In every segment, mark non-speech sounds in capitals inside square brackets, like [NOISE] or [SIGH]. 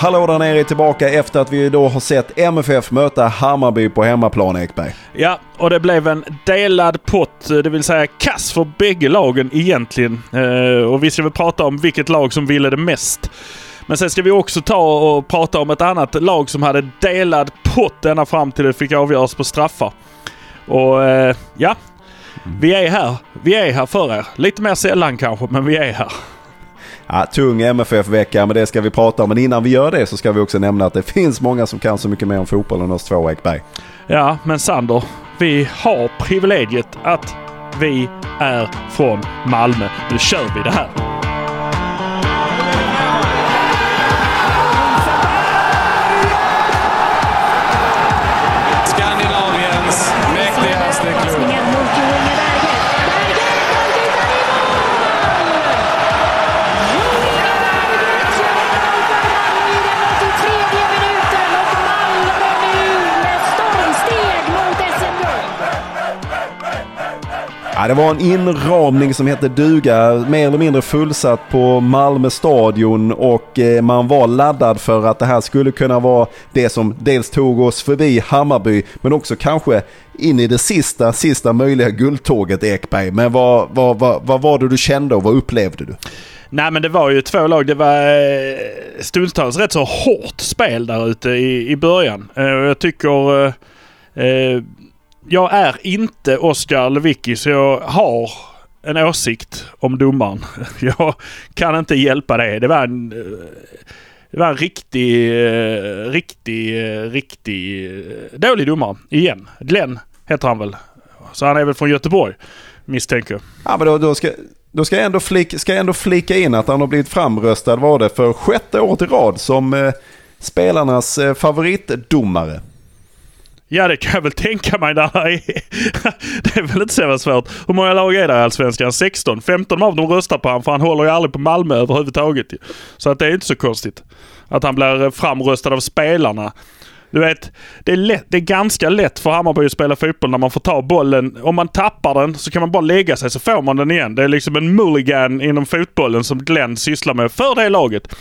hallå där nere är tillbaka efter att vi då har sett MFF möta Hammarby på hemmaplan Ekberg. Ja, och det blev en delad pott, det vill säga kass för bägge lagen egentligen. Eh, och vi ska väl prata om vilket lag som ville det mest. Men sen ska vi också ta och prata om ett annat lag som hade delad pott ända fram till det fick avgöras på straffar. Och eh, ja, vi är här. Vi är här för er. Lite mer sällan kanske, men vi är här. Ja, tung MFF-vecka, men det ska vi prata om. Men innan vi gör det så ska vi också nämna att det finns många som kan så mycket mer om fotboll än oss två, Ekberg. Ja, men Sander, vi har privilegiet att vi är från Malmö. Nu kör vi det här! Ja, det var en inramning som hette duga, mer eller mindre fullsatt på Malmö stadion och eh, man var laddad för att det här skulle kunna vara det som dels tog oss förbi Hammarby men också kanske in i det sista, sista möjliga guldtåget Ekberg. Men vad, vad, vad, vad var det du kände och vad upplevde du? Nej men det var ju två lag. Det var eh, stundtals rätt så hårt spel där ute i, i början. Eh, jag tycker... Eh, jag är inte Oskar Lewicki så jag har en åsikt om domaren. [LAUGHS] Jag kan inte hjälpa det. Det var en, eh, det var en riktig, eh, riktig, eh, riktig dålig domare. Igen. Glenn heter han väl. Så han är väl från Göteborg misstänker jag. Ja, men då, då, ska, då ska, jag ändå flika, ska jag ändå flika in att han har blivit framröstad var det för sjätte året i rad som eh, spelarnas eh, favoritdomare. Ja, det kan jag väl tänka mig. Där är, [LAUGHS] det är väl inte så jävla svårt. Hur många lag är det i Allsvenskan? 16? 15 av dem röstar på honom för han håller ju aldrig på Malmö överhuvudtaget. Så att det är inte så konstigt. Att han blir eh, framröstad av spelarna. Du vet, det är, lätt, det är ganska lätt för Hammarby att spela fotboll när man får ta bollen. Om man tappar den så kan man bara lägga sig så får man den igen. Det är liksom en mulligan inom fotbollen som Glenn sysslar med för det laget.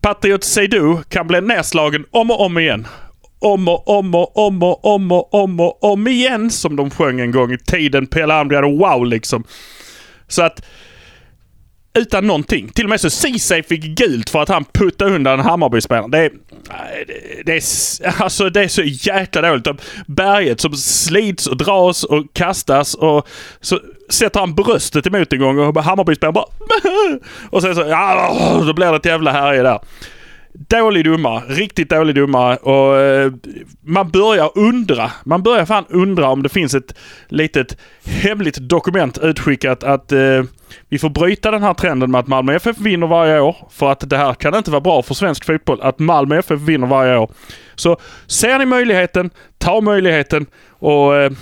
Patriot Seydou kan bli nedslagen om och om igen. Om och om och om och om och om och om igen som de sjöng en gång i tiden. Pelle Almgren och wow liksom. Så att utan någonting. Till och med så Ceesay fick gult för att han puttade undan Hammarbyspelaren. Det är, det, det, är, alltså det är så jäkla dåligt. Berget som slits och dras och kastas och så sätter han bröstet emot en gång och Hammarbyspelaren bara [LAUGHS] Och sen så, ja, då blir det ett jävla härje där. Dålig domare. Riktigt dålig domare. Och eh, man börjar undra. Man börjar fan undra om det finns ett litet hemligt dokument utskickat att eh, vi får bryta den här trenden med att Malmö FF vinner varje år. För att det här kan inte vara bra för svensk fotboll att Malmö FF vinner varje år. Så ser ni möjligheten, ta möjligheten och eh,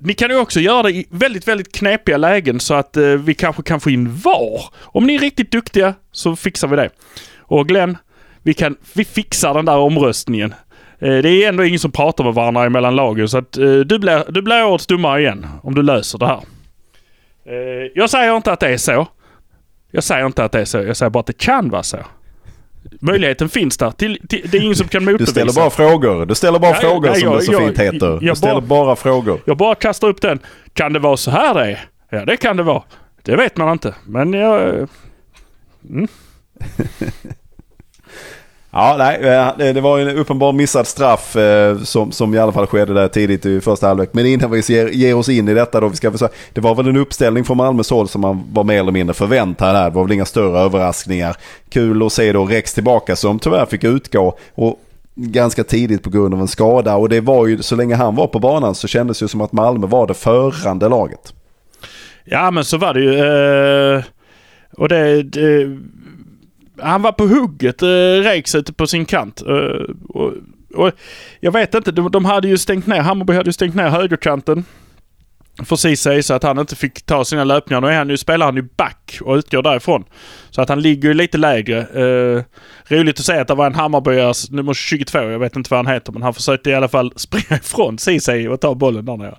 ni kan ju också göra det i väldigt, väldigt knepiga lägen så att eh, vi kanske kan få in VAR. Om ni är riktigt duktiga så fixar vi det. Och Glenn, vi, kan, vi fixar den där omröstningen. Eh, Det är ändå ingen som pratar med varandra mellan lagen så att eh, du blir, du blir årets domare igen om du löser det här. Eh, Jag säger inte att det är så. Jag säger inte att det är så. Jag säger bara att det kan vara så. Möjligheten finns där. Till, till, det är ingen som kan Du motbevisa. ställer bara frågor. Du ställer bara Ja, frågor ja, som jag- det så jag- fint heter. jag Du ställer bara- bara frågor. Jag bara kastar upp den. Kan det vara så här det är? Ja, det kan det vara. Det vet man inte. Men jag... [LAUGHS] Ja, nej, eh, det var en uppenbar missad straff eh, som, som i alla fall skedde där tidigt i första halvlek. Men innan vi ger, ger oss in i detta då, vi ska försöka, det var väl en uppställning från Malmös håll som man var mer eller mindre förväntad här. Det var väl inga större överraskningar. Kul att se då Rex tillbaka som tyvärr fick utgå. Och ganska tidigt på grund av en skada och det var ju så länge han var på banan så kändes det ju som att Malmö var det förande laget. Ja, men så var det ju. Eh, och det, det... Han var på hugget, eh, Rex ute på sin kant. Eh, och, och jag vet inte, de, de hade ju stängt ner, Hammarby hade ju stängt ner högerkanten. För Ceesay så att han inte fick ta sina löpningar. Nu är han ju, spelar han ju back och utgår därifrån. Så att han ligger ju lite lägre. Eh, roligt att se att det var en Hammarbyare nummer 22, jag vet inte vad han heter, men han försökte i alla fall [LAUGHS] springa ifrån Ceesay och ta bollen där nere.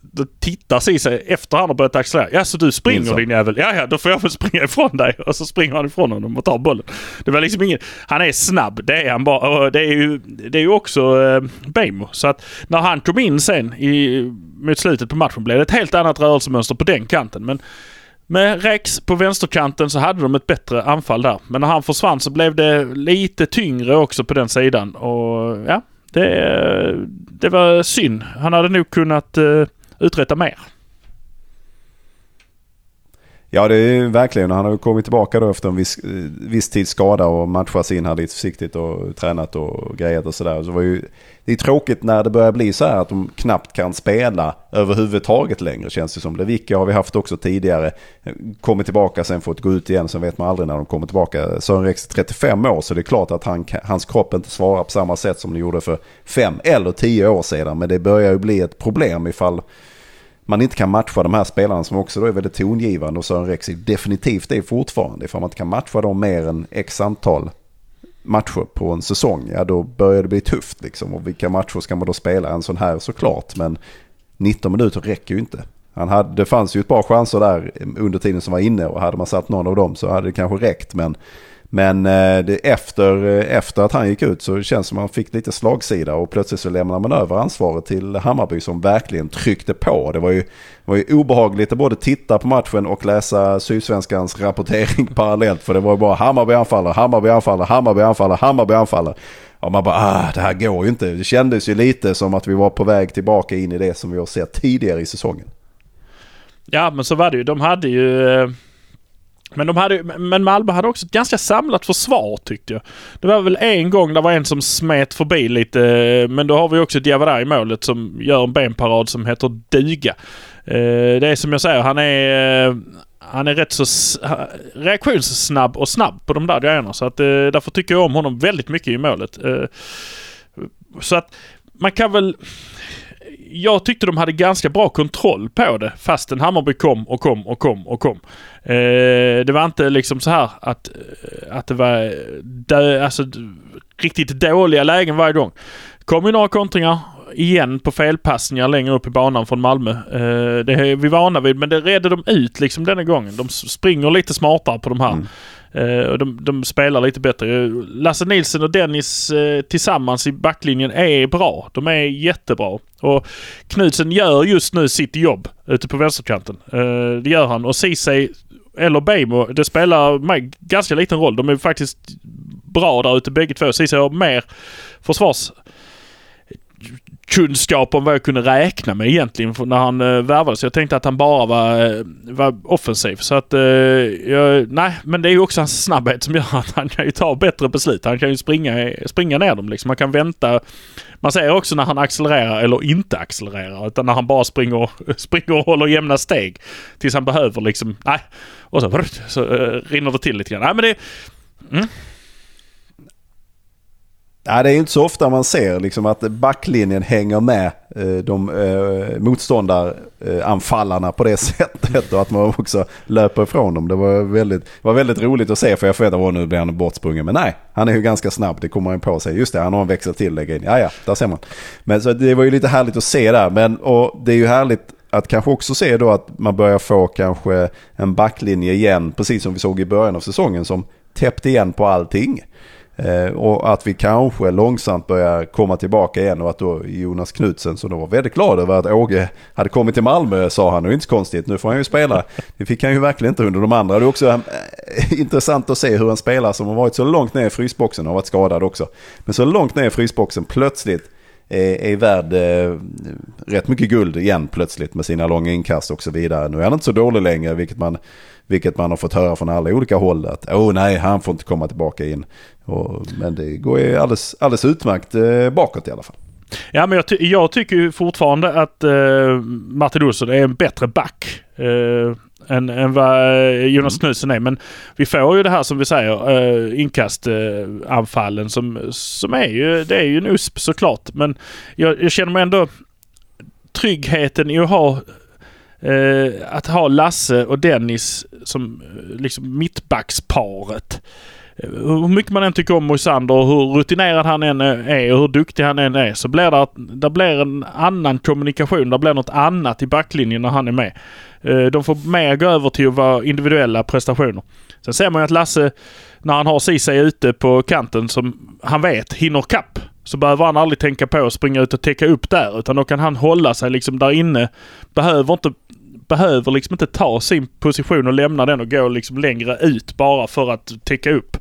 Då tittar Ceesay efter han har börjat accelerera. Ja, så du springer Nilsson. din jävel. Ja, ja, då får jag väl springa ifrån dig. Och så springer han ifrån honom och tar bollen. Det var liksom ingen... Han är snabb, det är han bara. Och det är ju, det är ju också eh, Bejmo. Så att när han kom in sen i, mot slutet på matchen blev det ett helt annat rörelsemönster på den kanten. Men med Rex på vänsterkanten så hade de ett bättre anfall där. Men när han försvann så blev det lite tyngre också på den sidan. Och ja, det, eh, det var synd. Han hade nog kunnat uh, uträtta mer. Ja det är verkligen. Han har ju kommit tillbaka då efter en viss, eh, viss tids skada och matchats in här lite försiktigt och tränat och grejat och sådär. Så det, det är tråkigt när det börjar bli så här att de knappt kan spela överhuvudtaget längre känns det som. Lewicka har vi haft också tidigare. Kommit tillbaka sen fått gå ut igen. Sen vet man aldrig när de kommer tillbaka. Sören Rex är 35 år så det är klart att han, hans kropp inte svarar på samma sätt som den gjorde för fem eller tio år sedan. Men det börjar ju bli ett problem ifall man inte kan matcha de här spelarna som också då är väldigt tongivande och Sören Rexi definitivt är fortfarande. Ifall man inte kan matcha dem mer än x antal matcher på en säsong, ja då börjar det bli tufft liksom. Och vilka matcher ska man då spela? En sån här såklart, men 19 minuter räcker ju inte. Han hade, det fanns ju ett par chanser där under tiden som var inne och hade man satt någon av dem så hade det kanske räckt. Men, men eh, det, efter, eh, efter att han gick ut så känns det som att han fick lite slagsida och plötsligt så lämnar man över ansvaret till Hammarby som verkligen tryckte på. Det var ju, det var ju obehagligt att både titta på matchen och läsa Sydsvenskans rapportering [LAUGHS] parallellt. För det var ju bara Hammarby anfaller, Hammarby anfaller, Hammarby anfaller, Hammarby anfaller. Ja, man bara, ah, det här går ju inte. Det kändes ju lite som att vi var på väg tillbaka in i det som vi har sett tidigare i säsongen. Ja, men så var det ju. De hade ju... Eh, men, de hade, men Malmö hade också ett ganska samlat försvar tyckte jag. Det var väl en gång det var en som smet förbi lite. Men då har vi också Diawara i målet som gör en benparad som heter duga. Eh, det är som jag säger, han är... Eh, han är rätt så reaktionssnabb och snabb på de där grejerna. Så att, eh, därför tycker jag om honom väldigt mycket i målet. Så att man kan väl... Jag tyckte de hade ganska bra kontroll på det fastän Hammarby kom och kom och kom och kom. Eh, det var inte liksom så här att, eh, att det var dö, alltså, riktigt dåliga lägen varje gång. kom ju några kontringar igen på felpassningar längre upp i banan från Malmö. Eh, det är vi vana vid men det redde de ut liksom denna gången. De springer lite smartare på de här. Mm. Eh, och de, de spelar lite bättre. Lasse Nilsson och Dennis eh, tillsammans i backlinjen är bra. De är jättebra. Och Knudsen gör just nu sitt jobb ute på vänsterkanten. Eh, det gör han. Och Ceesay eller Bejmo, det spelar mig ganska liten roll. De är faktiskt bra där ute bägge två. Ceesay har mer försvars kunskap om vad jag kunde räkna med egentligen när han eh, värvades. Jag tänkte att han bara var, eh, var offensiv. Så att, eh, jag, nej, men det är ju också hans snabbhet som gör att han kan ju ta bättre beslut. Han kan ju springa, springa ner dem liksom. Han kan vänta. Man ser också när han accelererar eller inte accelererar. Utan när han bara springer, [LAUGHS] springer och håller jämna steg. Tills han behöver liksom, nej. Och så, [LAUGHS] så eh, rinner det till lite grann. Nej men det, mm. Ja, det är inte så ofta man ser liksom att backlinjen hänger med eh, de eh, motståndaranfallarna på det [LAUGHS] sättet och att man också löper ifrån dem. Det var väldigt, var väldigt roligt att se för jag förväntade mig att nu blir han bortsprungen. Men nej, han är ju ganska snabb. Det kommer han på sig. Just det, han har en växel till lägga in. Ja, ja, där ser man. Men så det var ju lite härligt att se där. Men och det är ju härligt att kanske också se då att man börjar få kanske en backlinje igen, precis som vi såg i början av säsongen, som täppte igen på allting. Eh, och att vi kanske långsamt börjar komma tillbaka igen och att då Jonas Knutsen som då var väldigt glad över att Åge hade kommit till Malmö sa han, och det är inte så konstigt, nu får han ju spela. Det fick han ju verkligen inte under de andra. Det är också eh, intressant att se hur en spelare som har varit så långt ner i frysboxen, har varit skadad också, men så långt ner i frysboxen plötsligt är, är värd eh, rätt mycket guld igen plötsligt med sina långa inkast och så vidare. Nu är han inte så dålig längre, vilket man, vilket man har fått höra från alla olika håll. Att åh oh, nej, han får inte komma tillbaka in. Och, men det går ju alldeles, alldeles utmärkt eh, bakåt i alla fall. Ja, men jag, ty- jag tycker fortfarande att eh, Martin Olsson är en bättre back eh, än, än vad eh, Jonas Knutsen är. Men vi får ju det här som vi säger, eh, inkastanfallen anfallen som, som är ju, det är ju en USP såklart. Men jag, jag känner mig ändå tryggheten i att ha eh, att ha Lasse och Dennis som eh, liksom mittbacksparet. Eh, hur mycket man än tycker om Moisander och hur rutinerad han än eh, är och hur duktig han än är så blir det, det blir en annan kommunikation. Det blir något annat i backlinjen när han är med. Eh, de får mer gå över till att vara individuella prestationer. Sen ser man ju att Lasse, när han har Ceesay ute på kanten som han vet hinner kapp så behöver han aldrig tänka på att springa ut och täcka upp där utan då kan han hålla sig liksom där inne. Behöver inte behöver liksom inte ta sin position och lämna den och gå liksom längre ut bara för att täcka upp.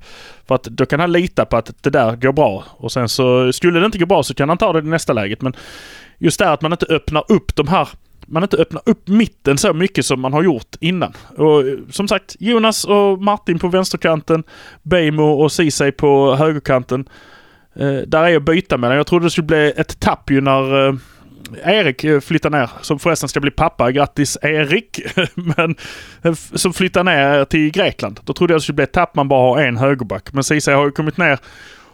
För att då kan han lita på att det där går bra. Och sen så skulle det inte gå bra så kan han ta det i nästa läget. Men just det att man inte öppnar upp de här man inte öppnar upp mitten så mycket som man har gjort innan. Och som sagt, Jonas och Martin på vänsterkanten, Bejmo och Ceesay på högerkanten. Eh, där är att byta mellan. Jag trodde det skulle bli ett tapp ju när eh, Erik eh, flyttar ner, som förresten ska bli pappa. Grattis Erik! [LAUGHS] Men eh, som flyttar ner till Grekland. Då trodde jag det skulle bli ett tapp man bara har en högerback. Men Ceesay har ju kommit ner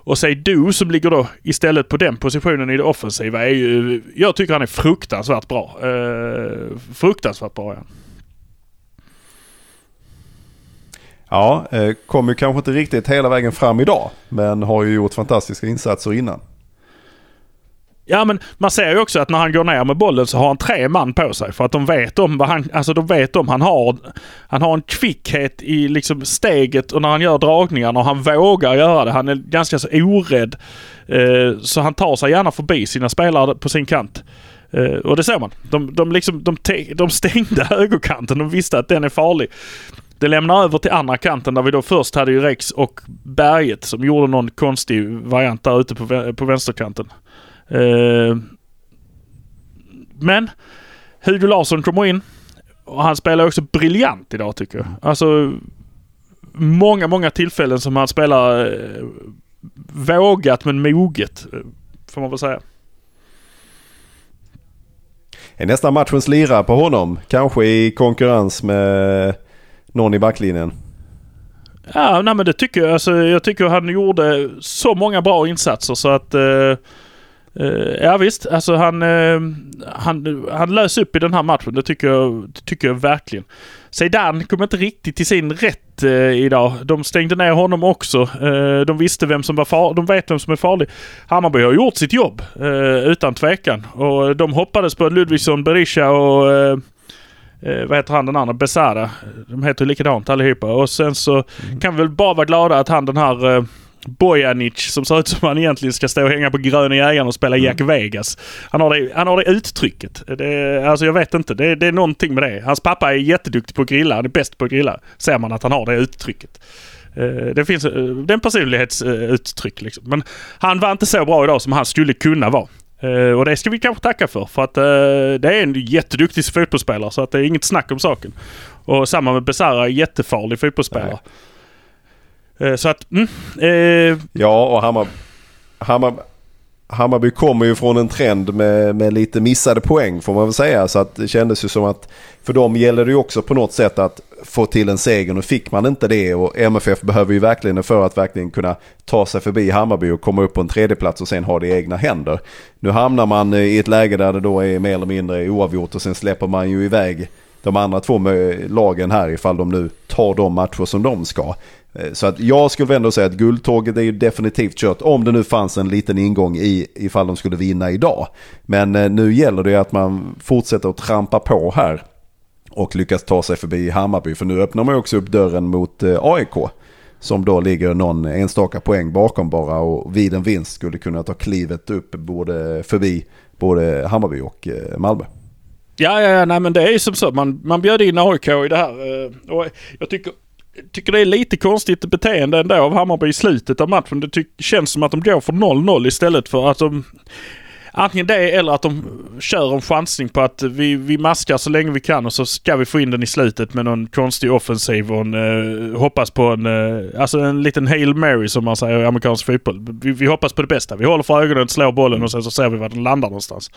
och säg du som ligger då istället på den positionen i det offensiva är ju... Jag tycker han är fruktansvärt bra. Eh, fruktansvärt bra igen. Ja, eh, kommer kanske inte riktigt hela vägen fram idag. Men har ju gjort fantastiska insatser innan. Ja men man ser ju också att när han går ner med bollen så har han tre man på sig. För att de vet om vad han, alltså de vet om han har, han har en kvickhet i liksom steget och när han gör dragningarna och han vågar göra det. Han är ganska så orädd. Eh, så han tar sig gärna förbi sina spelare på sin kant. Eh, och det ser man. De, de, liksom, de, de stängde [LAUGHS] högerkanten. De visste att den är farlig. Det lämnar över till andra kanten där vi då först hade ju Rex och Berget som gjorde någon konstig variant där ute på, på vänsterkanten. Eh, men Hugo Larsson kommer in och han spelar också briljant idag tycker jag. Alltså många, många tillfällen som han spelar eh, vågat men moget. Eh, får man väl säga. Är nästan matchens lirare på honom? Kanske i konkurrens med någon i backlinjen? Ja, nej men det tycker jag. Alltså, jag tycker han gjorde så många bra insatser så att eh, Uh, ja visst, alltså han, uh, han, han lös upp i den här matchen. Det tycker jag, det tycker jag verkligen. Zeidan kom inte riktigt till sin rätt uh, idag. De stängde ner honom också. de visste vem som var farlig. De vet vem som är farlig. Hammarby har gjort sitt jobb utan tvekan. Och de hoppades på Ludvigsson, Berisha och vad heter han den andra? Besara. De heter likadant allihopa. Och sen så mm. kan vi väl bara vara glada att han den här Bojanic som ser ut som han egentligen ska stå och hänga på Gröna Jägaren och spela Jack mm. Vegas. Han har det, han har det uttrycket. Det, alltså jag vet inte. Det, det är någonting med det. Hans pappa är jätteduktig på att grilla. Han är bäst på att grilla. Ser man att han har det uttrycket. Eh, det finns eh, det är en personlighetsuttryck liksom. Men han var inte så bra idag som han skulle kunna vara. Uh, och det ska vi kanske tacka för. För att det är en jätteduktig fotbollsspelare så att det är inget snack om saken. Och samma med Besara, jättefarlig fotbollsspelare. Nej. Eh, så att, mm, eh. Ja, och Hammar, Hammar, Hammarby kommer ju från en trend med, med lite missade poäng får man väl säga. Så att det kändes ju som att för dem gäller det ju också på något sätt att få till en seger. Nu fick man inte det och MFF behöver ju verkligen det för att verkligen kunna ta sig förbi Hammarby och komma upp på en tredjeplats och sen ha det i egna händer. Nu hamnar man eh, i ett läge där det då är mer eller mindre oavgjort och sen släpper man ju iväg de andra två lagen här ifall de nu tar de matcher som de ska. Eh, så att jag skulle ändå säga att guldtåget är ju definitivt kört om det nu fanns en liten ingång i ifall de skulle vinna idag. Men eh, nu gäller det att man fortsätter att trampa på här och lyckas ta sig förbi Hammarby. För nu öppnar man också upp dörren mot eh, AIK. Som då ligger någon enstaka poäng bakom bara och vid en vinst skulle kunna ta klivet upp både förbi både Hammarby och Malmö. Ja, ja, ja, nej men det är ju som så. Man, man bjöd in AIK i det här. Och jag tycker tycker det är lite konstigt beteende ändå av Hammarby i slutet av matchen. Det känns som att de går för 0-0 istället för att de... Antingen det eller att de kör en chansning på att vi, vi maskar så länge vi kan och så ska vi få in den i slutet med någon konstig offensiv och en, eh, hoppas på en, eh, alltså en liten Hail Mary som man säger i amerikansk fotboll. Vi, vi hoppas på det bästa. Vi håller för ögonen, slår bollen och sen så ser vi var den landar någonstans.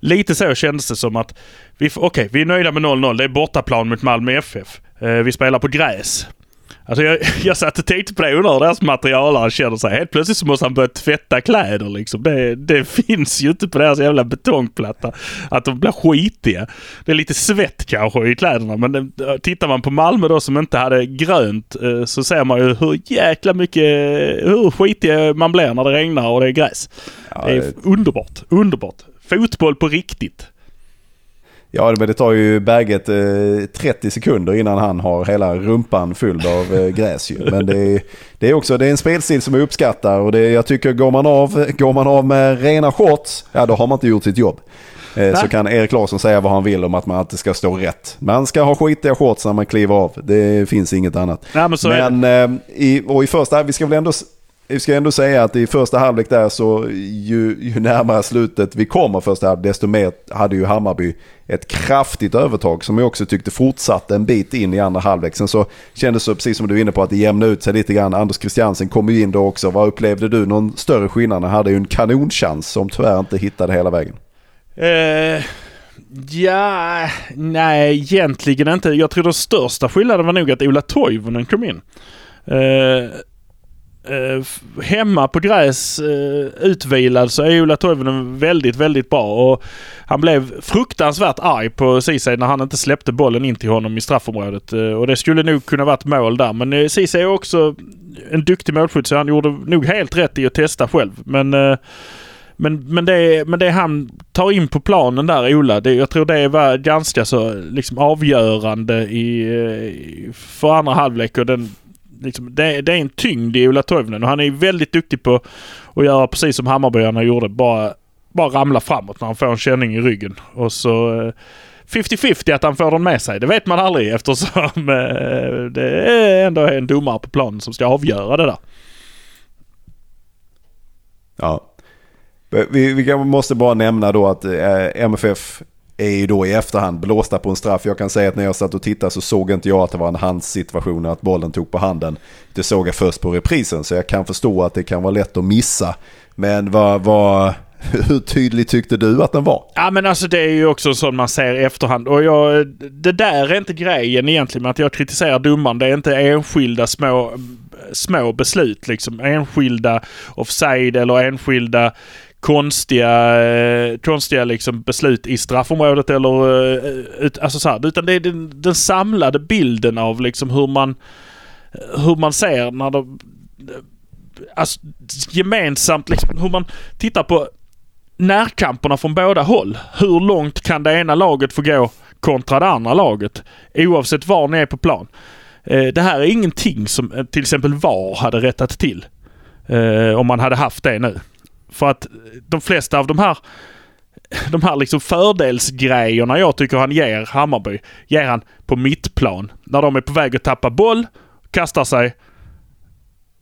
Lite så kändes det som att, okej okay, vi är nöjda med 0-0. Det är bortaplan mot Malmö FF. Eh, vi spelar på gräs. Alltså jag, [LAUGHS] jag satt och tänkte på det. Hur deras materialare känner sig. Helt plötsligt så måste han börja tvätta kläder liksom. Det, det [LAUGHS] finns ju inte på deras jävla betongplatta. Att de blir skitiga. Det är lite svett kanske i kläderna. Men det, tittar man på Malmö då som inte hade grönt eh, så ser man ju hur jäkla mycket, hur skitiga man blir när det regnar och det är gräs. Ja, det är underbart. Underbart. Fotboll på riktigt. Ja, men det tar ju Berget eh, 30 sekunder innan han har hela rumpan fylld av eh, gräs ju. Men det är, det är också det är en spelstil som jag uppskattar och det, jag tycker går man, av, går man av med rena shorts, ja då har man inte gjort sitt jobb. Eh, så kan Erik Larsson säga vad han vill om att man alltid ska stå rätt. Man ska ha skitiga shorts när man kliver av. Det finns inget annat. Nej, men så men eh, i, och i första, vi ska väl ändå vi ska ändå säga att i första halvlek där så ju, ju närmare slutet vi kommer första halvlek desto mer hade ju Hammarby ett kraftigt övertag som jag också tyckte fortsatte en bit in i andra halvlek. Sen så kändes det precis som du är inne på att det jämnade ut sig lite grann. Anders Christiansen kom ju in då också. Vad upplevde du någon större skillnad? Han hade ju en kanonchans som tyvärr inte hittade hela vägen. Eh, ja, nej egentligen inte. Jag tror den största skillnaden var nog att Ola Toivonen kom in. Eh, eh, hemma på gräs eh, utvilad så är Ola Toivonen väldigt, väldigt bra. Och han blev fruktansvärt arg på Ceesay när han inte släppte bollen in till honom i straffområdet. Eh, och det skulle nog kunna varit mål där. Men eh, Ceesay är också en duktig målskytt så han gjorde nog helt rätt i att testa själv. Men eh, men, men, det, men det han tar in på planen där, Ola, det, jag tror det var ganska så liksom avgörande i eh, för andra halvlek. Och den, liksom, det, det är en tyngd i Ola Toivonen och han är väldigt duktig på att göra precis som Hammarbyarna gjorde. Bara, bara ramla framåt när han får en känning i ryggen. Och så eh, 50-50 att han får den med sig. Det vet man aldrig eftersom det [LAUGHS] eh, det är ändå en domare på planen som ska avgöra det där. Ja. Vi, vi måste bara nämna då att eh, MFF är ju då i efterhand blåsta på en straff. Jag kan säga att när jag satt och tittade så såg inte jag att det var en handssituation att bollen tog på handen. Det såg jag först på reprisen så jag kan förstå att det kan vara lätt att missa. Men vad, vad, [LAUGHS] hur tydlig tyckte du att den var? Ja men alltså det är ju också sånt man ser i efterhand. Och jag, det där är inte grejen egentligen med att jag kritiserar domaren. Det är inte enskilda små, små beslut liksom. Enskilda offside eller enskilda konstiga, eh, konstiga liksom beslut i straffområdet eller eh, ut, alltså så här, utan det är den, den, samlade bilden av liksom hur man hur man ser när de alltså, gemensamt liksom hur man tittar på närkamperna från båda håll. Hur långt kan det ena laget få gå kontra det andra laget? Oavsett var ni är på plan. Eh, det här är ingenting som till exempel VAR hade rättat till. Om man hade haft det nu. För att de flesta av de här de här liksom fördelsgrejerna jag tycker han ger Hammarby, ger han på mittplan. När de är på väg att tappa boll, kastar sig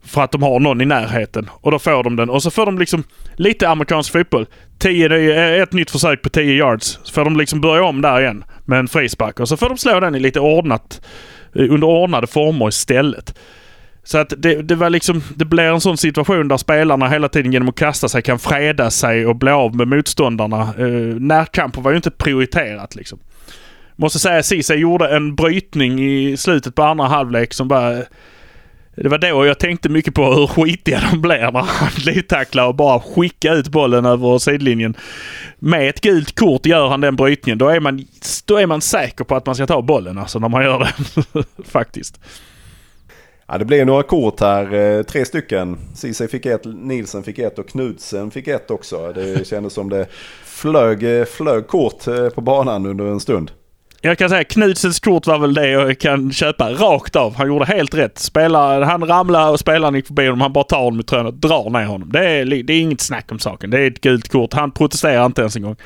för att de har någon i närheten. Och då får de den. Och så får de liksom lite amerikansk fotboll. Tio, ett nytt försök på 10 yards. Så får de liksom börja om där igen med en frispark. Och så får de slå den i lite ordnat, under ordnade former istället. Så att det, det var liksom, det blir en sån situation där spelarna hela tiden genom att kasta sig kan freda sig och bli av med motståndarna. Eh, närkamper var ju inte prioriterat liksom. Måste säga att Ceesay gjorde en brytning i slutet på andra halvlek som bara... Det var då jag tänkte mycket på hur skitiga de blir när han [LAUGHS] glidtacklar och bara skickar ut bollen över sidlinjen. Med ett gult kort gör han den brytningen. Då är man, då är man säker på att man ska ta bollen alltså när man gör det. [LAUGHS] Faktiskt. Ja, det blev några kort här. Eh, tre stycken. Ceesay fick ett, Nielsen fick ett och Knudsen fick ett också. Det kändes som det flög, eh, flög kort eh, på banan under en stund. Jag kan säga Knudsens kort var väl det jag kan köpa rakt av. Han gjorde helt rätt. Spelar, han ramlade och spelaren gick förbi honom. Han bara tar honom i tröjan och drar ner honom. Det är, det är inget snack om saken. Det är ett gult kort. Han protesterar inte ens en gång.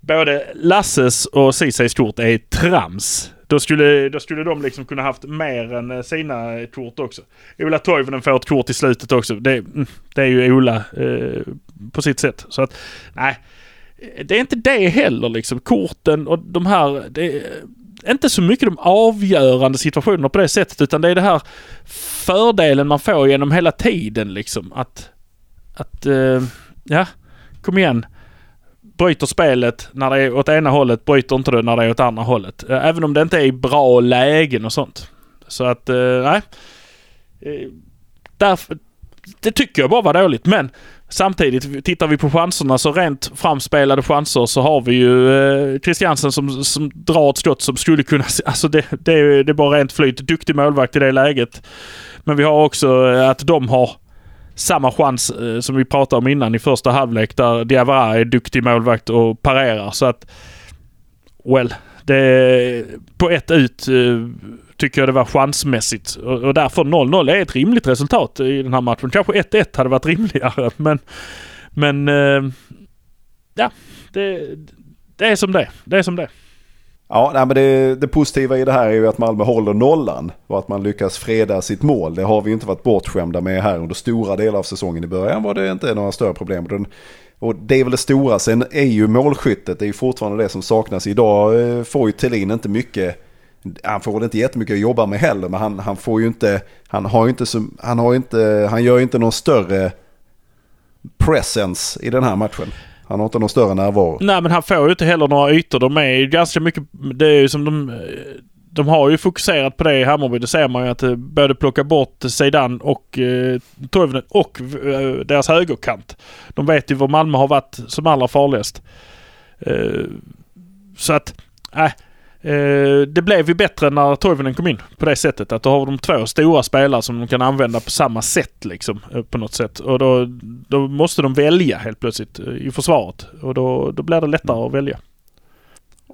Både Lasses och Ceesays kort är trams. Då skulle, då skulle de liksom kunna haft mer än eh, sina eh, kort också. Ola Toivonen får ett kort i slutet också. Det, mm, det är ju Ola eh, på sitt sätt. Så att, nej. Det är inte det heller liksom. Korten och de här... Det är inte så mycket de avgörande situationerna på det sättet utan det är det här fördelen man får genom hela tiden liksom. Att... Att... Eh, ja, kom igen bryter spelet när det är åt ena hållet, bryter inte det när det är åt andra hållet. Eh, även om det inte är i bra lägen och sånt. Så att, eh, nej. Eh, Därför, det tycker jag bara var dåligt. Men samtidigt, tittar vi på chanserna så rent framspelade chanser så har vi ju eh, Christiansen som, som drar ett skott som skulle kunna... Alltså det, det, är, det är bara rent flyt. Duktig målvakt i det läget. Men vi har också eh, att de har samma chans eh, som vi pratade om innan i första halvlek där Diawara är duktig målvakt och parerar. Så att... Well, det, på ett ut eh, tycker jag det var chansmässigt. Och, och därför 0-0 är ett rimligt resultat i den här matchen. Kanske 1-1 hade varit rimligare [LAUGHS] men... Men... Eh, ja, det, det är som det Det är som det Ja, nej, men det, det positiva i det här är ju att Malmö håller nollan och att man lyckas freda sitt mål. Det har vi ju inte varit bortskämda med här under stora delar av säsongen. I början var det inte några större problem. Den, och det är väl det stora. Sen är ju målskyttet, det är ju fortfarande det som saknas. Idag eh, får ju Thelin inte mycket han får inte jättemycket att jobba med heller, men han, han får ju inte, han har ju inte, han har inte, han gör ju inte någon större presence i den här matchen. Han har inte någon större närvaro. Nej men han får ju inte heller några ytor. De är ju ganska mycket... Det är ju som de... De har ju fokuserat på det i Hammarby. Det ser man ju att det både plocka bort Zeidan och eh, Toivonen och eh, deras högerkant. De vet ju var Malmö har varit som allra farligast. Eh, så att... Äh, Eh, det blev ju bättre när Toivonen kom in på det sättet. Att då har de två stora spelare som de kan använda på samma sätt liksom. Eh, på något sätt. Och då, då måste de välja helt plötsligt eh, i försvaret. Och då, då blir det lättare att välja.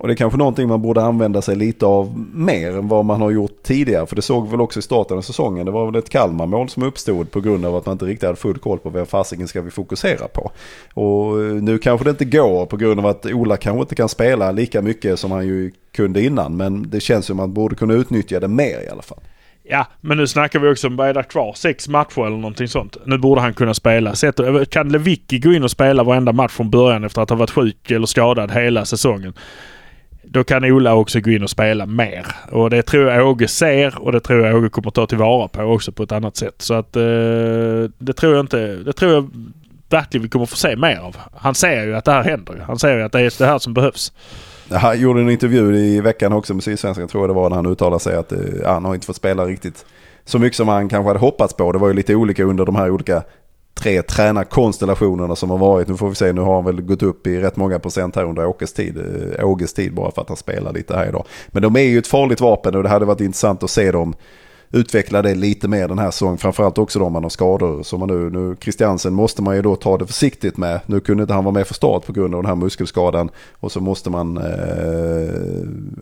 Och det är kanske någonting man borde använda sig lite av mer än vad man har gjort tidigare. För det såg vi väl också i starten av säsongen. Det var väl ett Kalmarmål som uppstod på grund av att man inte riktigt hade full koll på vad fasiken ska vi fokusera på. Och eh, nu kanske det inte går på grund av att Ola kanske inte kan spela lika mycket som han ju kunde innan. Men det känns som att man borde kunna utnyttja det mer i alla fall. Ja, men nu snackar vi också om vad är det kvar? Sex matcher eller någonting sånt. Nu borde han kunna spela. Sätter, kan Lewicki gå in och spela varenda match från början efter att ha varit sjuk eller skadad hela säsongen? Då kan Ola också gå in och spela mer. Och det tror jag Åge ser och det tror jag Åge kommer ta tillvara på också på ett annat sätt. Så att eh, det tror jag inte... Det tror jag verkligen vi kommer få se mer av. Han ser ju att det här händer. Han ser ju att det är det här som behövs. Han gjorde en intervju i veckan också med Sydsvenskan tror jag det var när han uttalade sig att eh, han har inte fått spela riktigt så mycket som han kanske hade hoppats på. Det var ju lite olika under de här olika tre tränarkonstellationerna som har varit. Nu får vi se, nu har han väl gått upp i rätt många procent här under Åkes tid. Eh, Åges tid bara för att han spelar lite här idag. Men de är ju ett farligt vapen och det hade varit intressant att se dem utveckla det lite mer den här säsongen. Framförallt också då om man har skador. Som man nu, nu, Christiansen måste man ju då ta det försiktigt med. Nu kunde inte han vara med för start på grund av den här muskelskadan. Och så måste man eh,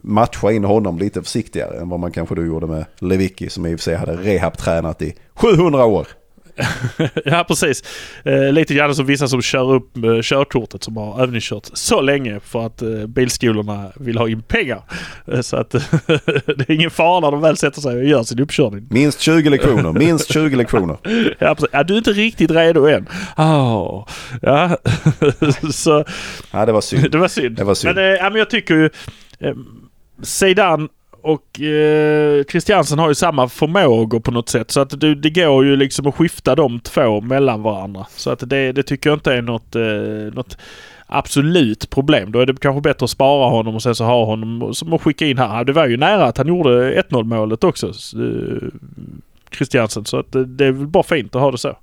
matcha in honom lite försiktigare än vad man kanske då gjorde med Lewicki som i och för sig hade rehabtränat i 700 år. [LAUGHS] ja precis. Eh, lite grann som vissa som kör upp eh, körkortet som har övningskört så länge för att eh, bilskolorna vill ha in pengar. Eh, så att [LAUGHS] det är ingen fara när de väl sätter sig och gör sin uppkörning. Minst 20 lektioner, minst 20 lektioner. [LAUGHS] Ja, precis. ja, du är inte riktigt redo än. Oh. Ja, så Ja, det var synd. det var synd. Det var synd. Men, eh, ja, men jag tycker ju eh, Zeidan och eh, Christiansen har ju samma förmågor på något sätt. Så att det, det går ju liksom att skifta de två mellan varandra. Så att det, det tycker jag inte är något, eh, något absolut problem. Då är det kanske bättre att spara honom och sen så ha honom som att skicka in här. Det var ju nära att han gjorde 1-0 målet också. Eh, Christiansen. Så att det, det är väl bara fint att ha det så.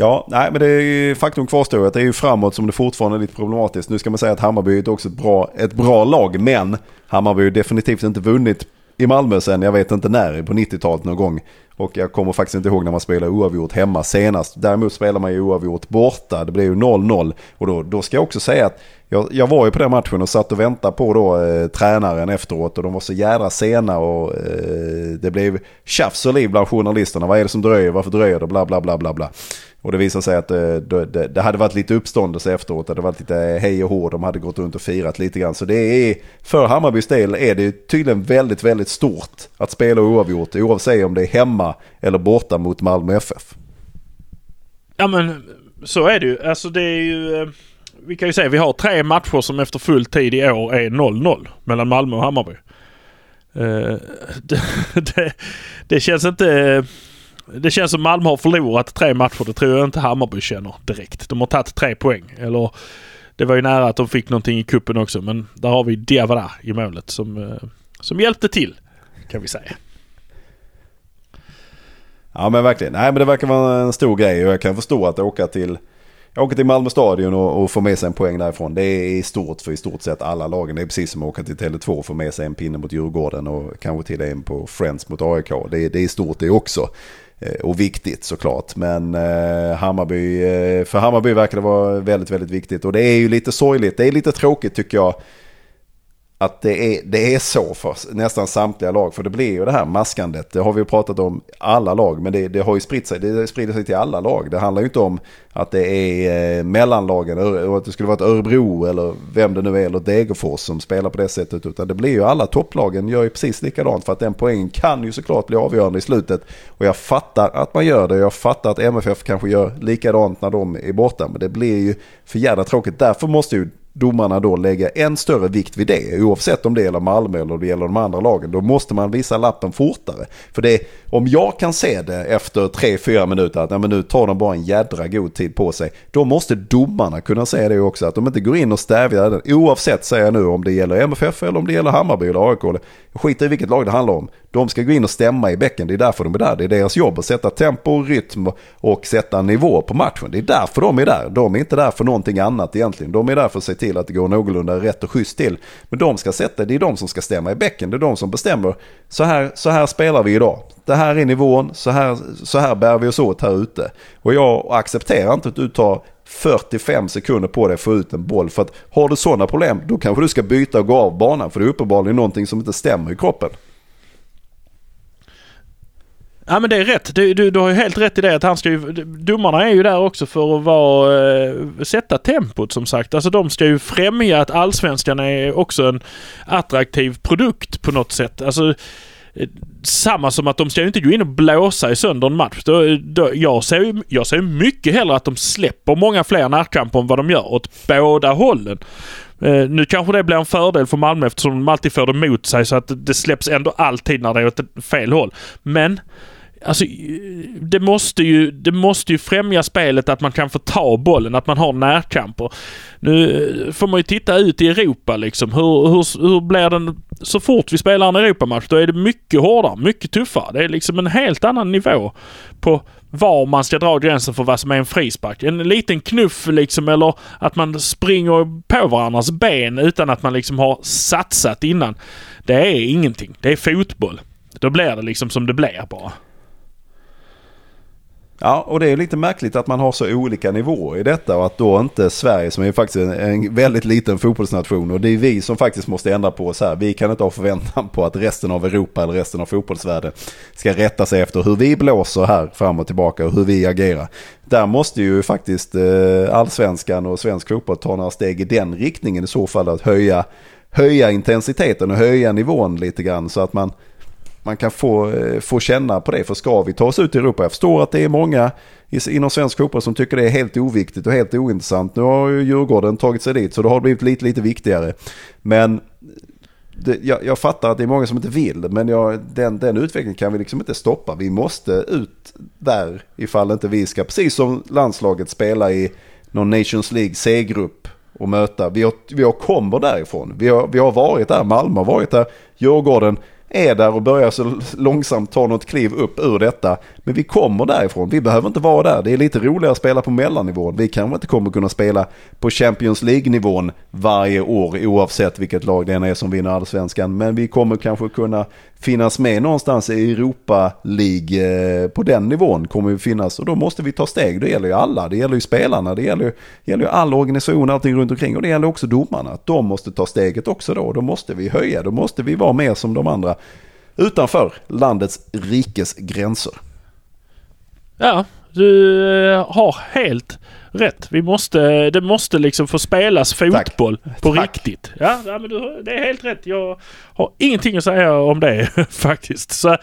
Ja, nej men det är, faktum kvarstår att det är ju framåt som det fortfarande är lite problematiskt. Nu ska man säga att Hammarby är också ett bra, ett bra lag, men Hammarby har ju definitivt inte vunnit i Malmö sen, jag vet inte när, på 90-talet någon gång. Och jag kommer faktiskt inte ihåg när man spelade oavgjort hemma senast. Däremot spelar man ju oavgjort borta, det blev ju 0-0. Och då, då ska jag också säga att jag, jag var ju på den matchen och satt och väntade på då eh, tränaren efteråt och de var så jädra sena och eh, det blev tjafs och liv bland journalisterna. Vad är det som dröjer? Varför dröjer det? Bla bla bla bla bla. Och det visade sig att eh, det, det, det hade varit lite uppståndelse efteråt. Det hade varit lite hej och hå. De hade gått runt och firat lite grann. Så det är, för Hammarbys del är det tydligen väldigt, väldigt stort att spela oavgjort. Oavsett om det är hemma eller borta mot Malmö FF. Ja men så är det ju. Alltså det är ju... eh, vi kan ju säga vi har tre matcher som efter full tid i år är 0-0 mellan Malmö och Hammarby. Uh, [LAUGHS] det, det, det känns inte... Det känns som Malmö har förlorat tre matcher. Det tror jag inte Hammarby känner direkt. De har tagit tre poäng. Eller det var ju nära att de fick någonting i kuppen också men där har vi Diawara i målet som, eh, som hjälpte till kan vi säga. Ja men verkligen. Nej men det verkar vara en stor grej och jag kan förstå att åka till jag åker till Malmö stadion och, och får med sig en poäng därifrån. Det är stort för i stort sett alla lagen. Det är precis som att åka till Tele2 och få med sig en pinne mot Djurgården och kanske till en på Friends mot AIK. Det, det är stort det också. Eh, och viktigt såklart. Men eh, Hammarby, eh, för Hammarby verkar det vara väldigt, väldigt viktigt. Och det är ju lite sorgligt. Det är lite tråkigt tycker jag att det är, det är så för nästan samtliga lag. För det blir ju det här maskandet. Det har vi ju pratat om alla lag. Men det, det har ju spritt sig. Det sprider sig till alla lag. Det handlar ju inte om att det är eh, mellanlagen. Och att det skulle vara ett Örebro eller vem det nu är. Eller Degerfors som spelar på det sättet. Utan det blir ju alla topplagen gör ju precis likadant. För att den poängen kan ju såklart bli avgörande i slutet. Och jag fattar att man gör det. Jag fattar att MFF kanske gör likadant när de är borta. Men det blir ju för jävla tråkigt. Därför måste ju domarna då lägga en större vikt vid det. Oavsett om det gäller Malmö eller det gäller de andra lagen. Då måste man visa lappen fortare. För det, om jag kan se det efter 3-4 minuter att nej, men nu tar de bara en jädra god tid på sig. Då måste domarna kunna säga det också. Att de inte går in och stävjar den. Oavsett säger jag nu om det gäller MFF eller om det gäller Hammarby eller AIK. Jag skiter i vilket lag det handlar om. De ska gå in och stämma i bäcken. Det är därför de är där. Det är deras jobb att sätta tempo, rytm och sätta nivå på matchen. Det är därför de är där. De är inte där för någonting annat egentligen. De är där för att se till att det går någorlunda rätt och schysst till. Men de ska sätta, det är de som ska stämma i bäcken. Det är de som bestämmer. Så här, så här spelar vi idag. Det här är nivån, så här, så här bär vi oss åt här ute. Och jag accepterar inte att du tar 45 sekunder på dig att få ut en boll. För att har du sådana problem, då kanske du ska byta och gå av banan. För det är uppenbarligen någonting som inte stämmer i kroppen. Ja men det är rätt. Du, du, du har ju helt rätt i det att han ska ju, domarna är ju där också för att vara, eh, sätta tempot som sagt. Alltså de ska ju främja att allsvenskan är också en attraktiv produkt på något sätt. Alltså eh, samma som att de ska ju inte gå in och blåsa i sönder en match. Då, då, jag, ser ju, jag ser mycket hellre att de släpper många fler närkamper än vad de gör åt båda hållen. Eh, nu kanske det blir en fördel för Malmö eftersom de alltid får det mot sig så att det släpps ändå alltid när det är åt fel håll. Men Alltså, det måste, ju, det måste ju främja spelet att man kan få ta bollen, att man har närkamper. Nu eh, får man ju titta ut i Europa liksom. Hur, hur, hur blir den... Så fort vi spelar en Europamatch då är det mycket hårdare, mycket tuffare. Det är liksom en helt annan nivå på var man ska dra gränsen för vad som är en frispark. En liten knuff liksom eller att man springer på varandras ben utan att man liksom har satsat innan. Det är ingenting. Det är fotboll. Då blir det liksom som det blir bara. Ja, och det är lite märkligt att man har så olika nivåer i detta och att då inte Sverige som är faktiskt en, en väldigt liten fotbollsnation och det är vi som faktiskt måste ändra på oss här. Vi kan inte ha förväntan på att resten av Europa eller resten av fotbollsvärlden ska rätta sig efter hur vi blåser här fram och tillbaka och hur vi agerar. Där måste ju faktiskt eh, allsvenskan och svensk fotboll ta några steg i den riktningen i så fall att höja, höja intensiteten och höja nivån lite grann så att man man kan få, eh, få känna på det. För ska vi ta oss ut i Europa? Jag förstår att det är många inom svensk fotboll som tycker det är helt oviktigt och helt ointressant. Nu har ju Djurgården tagit sig dit så det har blivit lite, lite viktigare. Men det, jag, jag, fattar att det är många som inte vill. Men jag, den, den utvecklingen kan vi liksom inte stoppa. Vi måste ut där ifall inte vi ska, precis som landslaget, spela i någon Nations League C-grupp och möta. Vi har, vi har kommer därifrån. Vi har, vi har varit där, Malmö har varit där, Djurgården är där och börjar så långsamt ta något kliv upp ur detta. Men vi kommer därifrån. Vi behöver inte vara där. Det är lite roligare att spela på mellannivån. Vi kanske inte kommer kunna spela på Champions League-nivån varje år oavsett vilket lag det än är som vinner allsvenskan. Men vi kommer kanske kunna finnas med någonstans i Europa League eh, på den nivån kommer vi finnas och då måste vi ta steg. Det gäller ju alla, det gäller ju spelarna, det gäller, det gäller ju all organisation, allting runt omkring och det gäller också domarna. De måste ta steget också då, då måste vi höja, då måste vi vara mer som de andra utanför landets rikes gränser. Ja, du eh, har helt rätt. Vi måste, det måste liksom få spelas fotboll Tack. på Tack. riktigt. Ja, ja men du, det är helt rätt. Jag har ingenting att säga om det [LAUGHS] faktiskt. Så,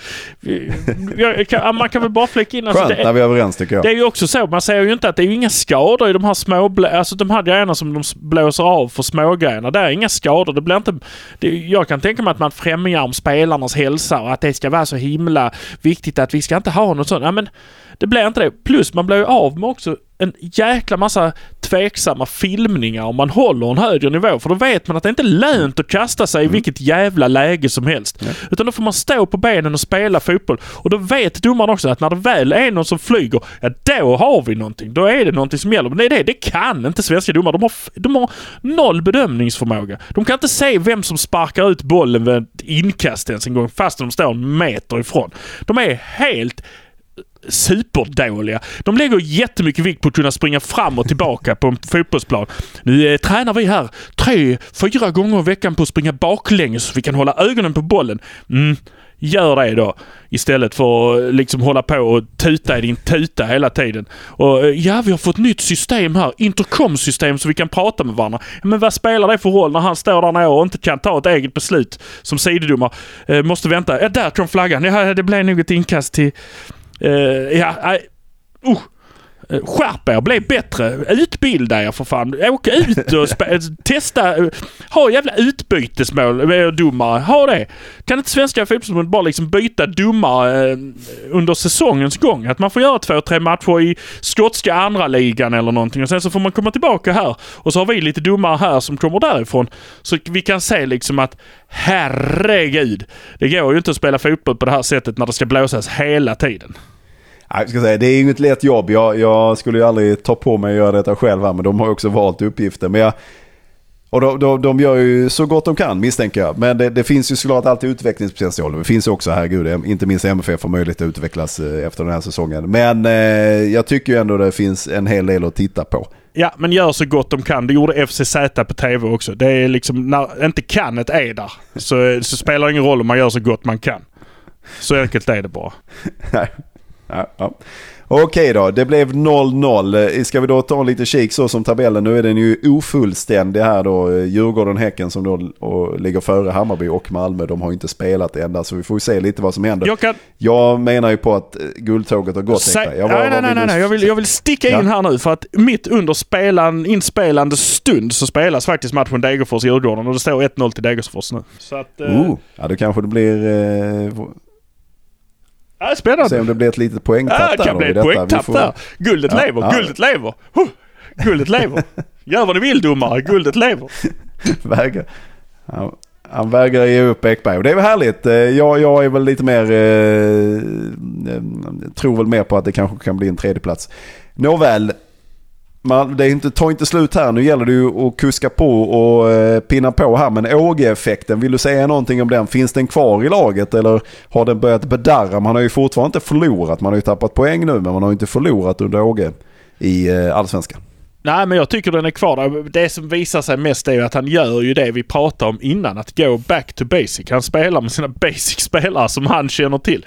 kan, man kan väl bara flika in... Alltså, Skönt när vi är överens tycker jag. Det är ju också så. Man säger ju inte att det är inga skador i de här små... Alltså de här grejerna som de blåser av för smågrejerna. Det är inga skador. Det blir inte... Det, jag kan tänka mig att man främjar om spelarnas hälsa och att det ska vara så himla viktigt att vi ska inte ha något sånt. Ja, men det blir inte det. Plus man blir ju av med också en jäkla massa tveksamma filmningar om man håller en högre nivå. För då vet man att det inte är lönt att kasta sig i vilket jävla läge som helst. Utan då får man stå på benen och spela fotboll. Och då vet domaren också att när det väl är någon som flyger, ja då har vi någonting. Då är det någonting som gäller. Men det är det, det kan inte svenska domare. De har, de har noll bedömningsförmåga. De kan inte se vem som sparkar ut bollen vid ett inkast ens en gång fast de står en meter ifrån. De är helt superdåliga. De lägger jättemycket vikt på att kunna springa fram och tillbaka på en fotbollsplan. Nu eh, tränar vi här tre, fyra gånger i veckan på att springa baklänges så vi kan hålla ögonen på bollen. Mm, gör det då. Istället för att liksom hålla på och tuta i din tuta hela tiden. Och eh, ja, vi har fått nytt system här. Intercom-system så vi kan prata med varandra. Men vad spelar det för roll när han står där nere och inte kan ta ett eget beslut som sidodomare? Eh, måste vänta. Ja, där kom flaggan. Ja, det blev nog ett inkast till ja, nej. Uh. Eh, skärp er, bli bättre, utbilda er för fan. Åk ut och [LAUGHS] testa. Eh, ha jävla utbytesmål, eh, domare. Ha det. Kan inte svenska fotbollsförbundet bara liksom byta domare eh, under säsongens gång? Att man får göra två, tre matcher i skotska andra ligan eller någonting och sen så får man komma tillbaka här. Och så har vi lite domare här som kommer därifrån. Så vi kan se liksom att herregud, det går ju inte att spela fotboll på det här sättet när det ska blåsas hela tiden. Nej, jag ska säga, det är inget lätt jobb. Jag, jag skulle ju aldrig ta på mig att göra detta själv här, men de har också valt uppgiften. Men jag, och de, de, de gör ju så gott de kan misstänker jag. Men det, det finns ju såklart alltid utvecklingspotential. Det finns ju också, herregud, inte minst MFF har möjlighet att utvecklas eh, efter den här säsongen. Men eh, jag tycker ju ändå det finns en hel del att titta på. Ja, men gör så gott de kan. Det gjorde FCZ på TV också. Det är liksom, när inte kanet är där så, så spelar det ingen roll om man gör så gott man kan. Så enkelt är det bara. [LAUGHS] Ja, ja. Okej då, det blev 0-0. Eh, Ska vi då ta en lite kik så som tabellen? Nu är den ju ofullständig här då. Eh, Djurgården-Häcken som då och ligger före Hammarby och Malmö. De har ju inte spelat ända så vi får ju se lite vad som händer. Jag kan... Jag menar ju på att eh, guldtåget har gått. Sä-. Jag var- nej, nej, nej, nej, nej. Jag vill, jag vill sticka Ja. in här nu för att mitt under spelan, inspelande stund så spelas faktiskt matchen Degerfors-Djurgården och det står 1-0 till Degerfors nu. Så att... Eh, Oh, ja, då kanske det blir... Eh, ja, spännande. se om det blir ett litet Ja, poängtapp det där. kan då bli ett poängtapp får- där. Guldet Ja, lever, ja. guldet lever. Huh. Guldet lever. Gör vad ni vill domare, guldet lever. [LAUGHS] vägrar. Han, han vägrar ge upp Ekberg och det är väl härligt. Eh, Jag, jag är väl lite mer, eh, eh, tror väl mer på att det kanske kan bli en tredjeplats. Nåväl, man, det är inte, tar inte slut här. Nu gäller det ju att kuska på och eh, pinna på här. Men Åge-effekten, vill du säga någonting om den? Finns den kvar i laget eller har den börjat bedarra? Man har ju fortfarande inte förlorat. Man har ju tappat poäng nu men man har ju inte förlorat under Åge i eh, allsvenskan. Nej, men jag tycker den är kvar där. Det som visar sig mest är ju att han gör ju det vi pratade om innan. Att gå back to basic. Han spelar med sina [LAUGHS] basic-spelare som han känner till.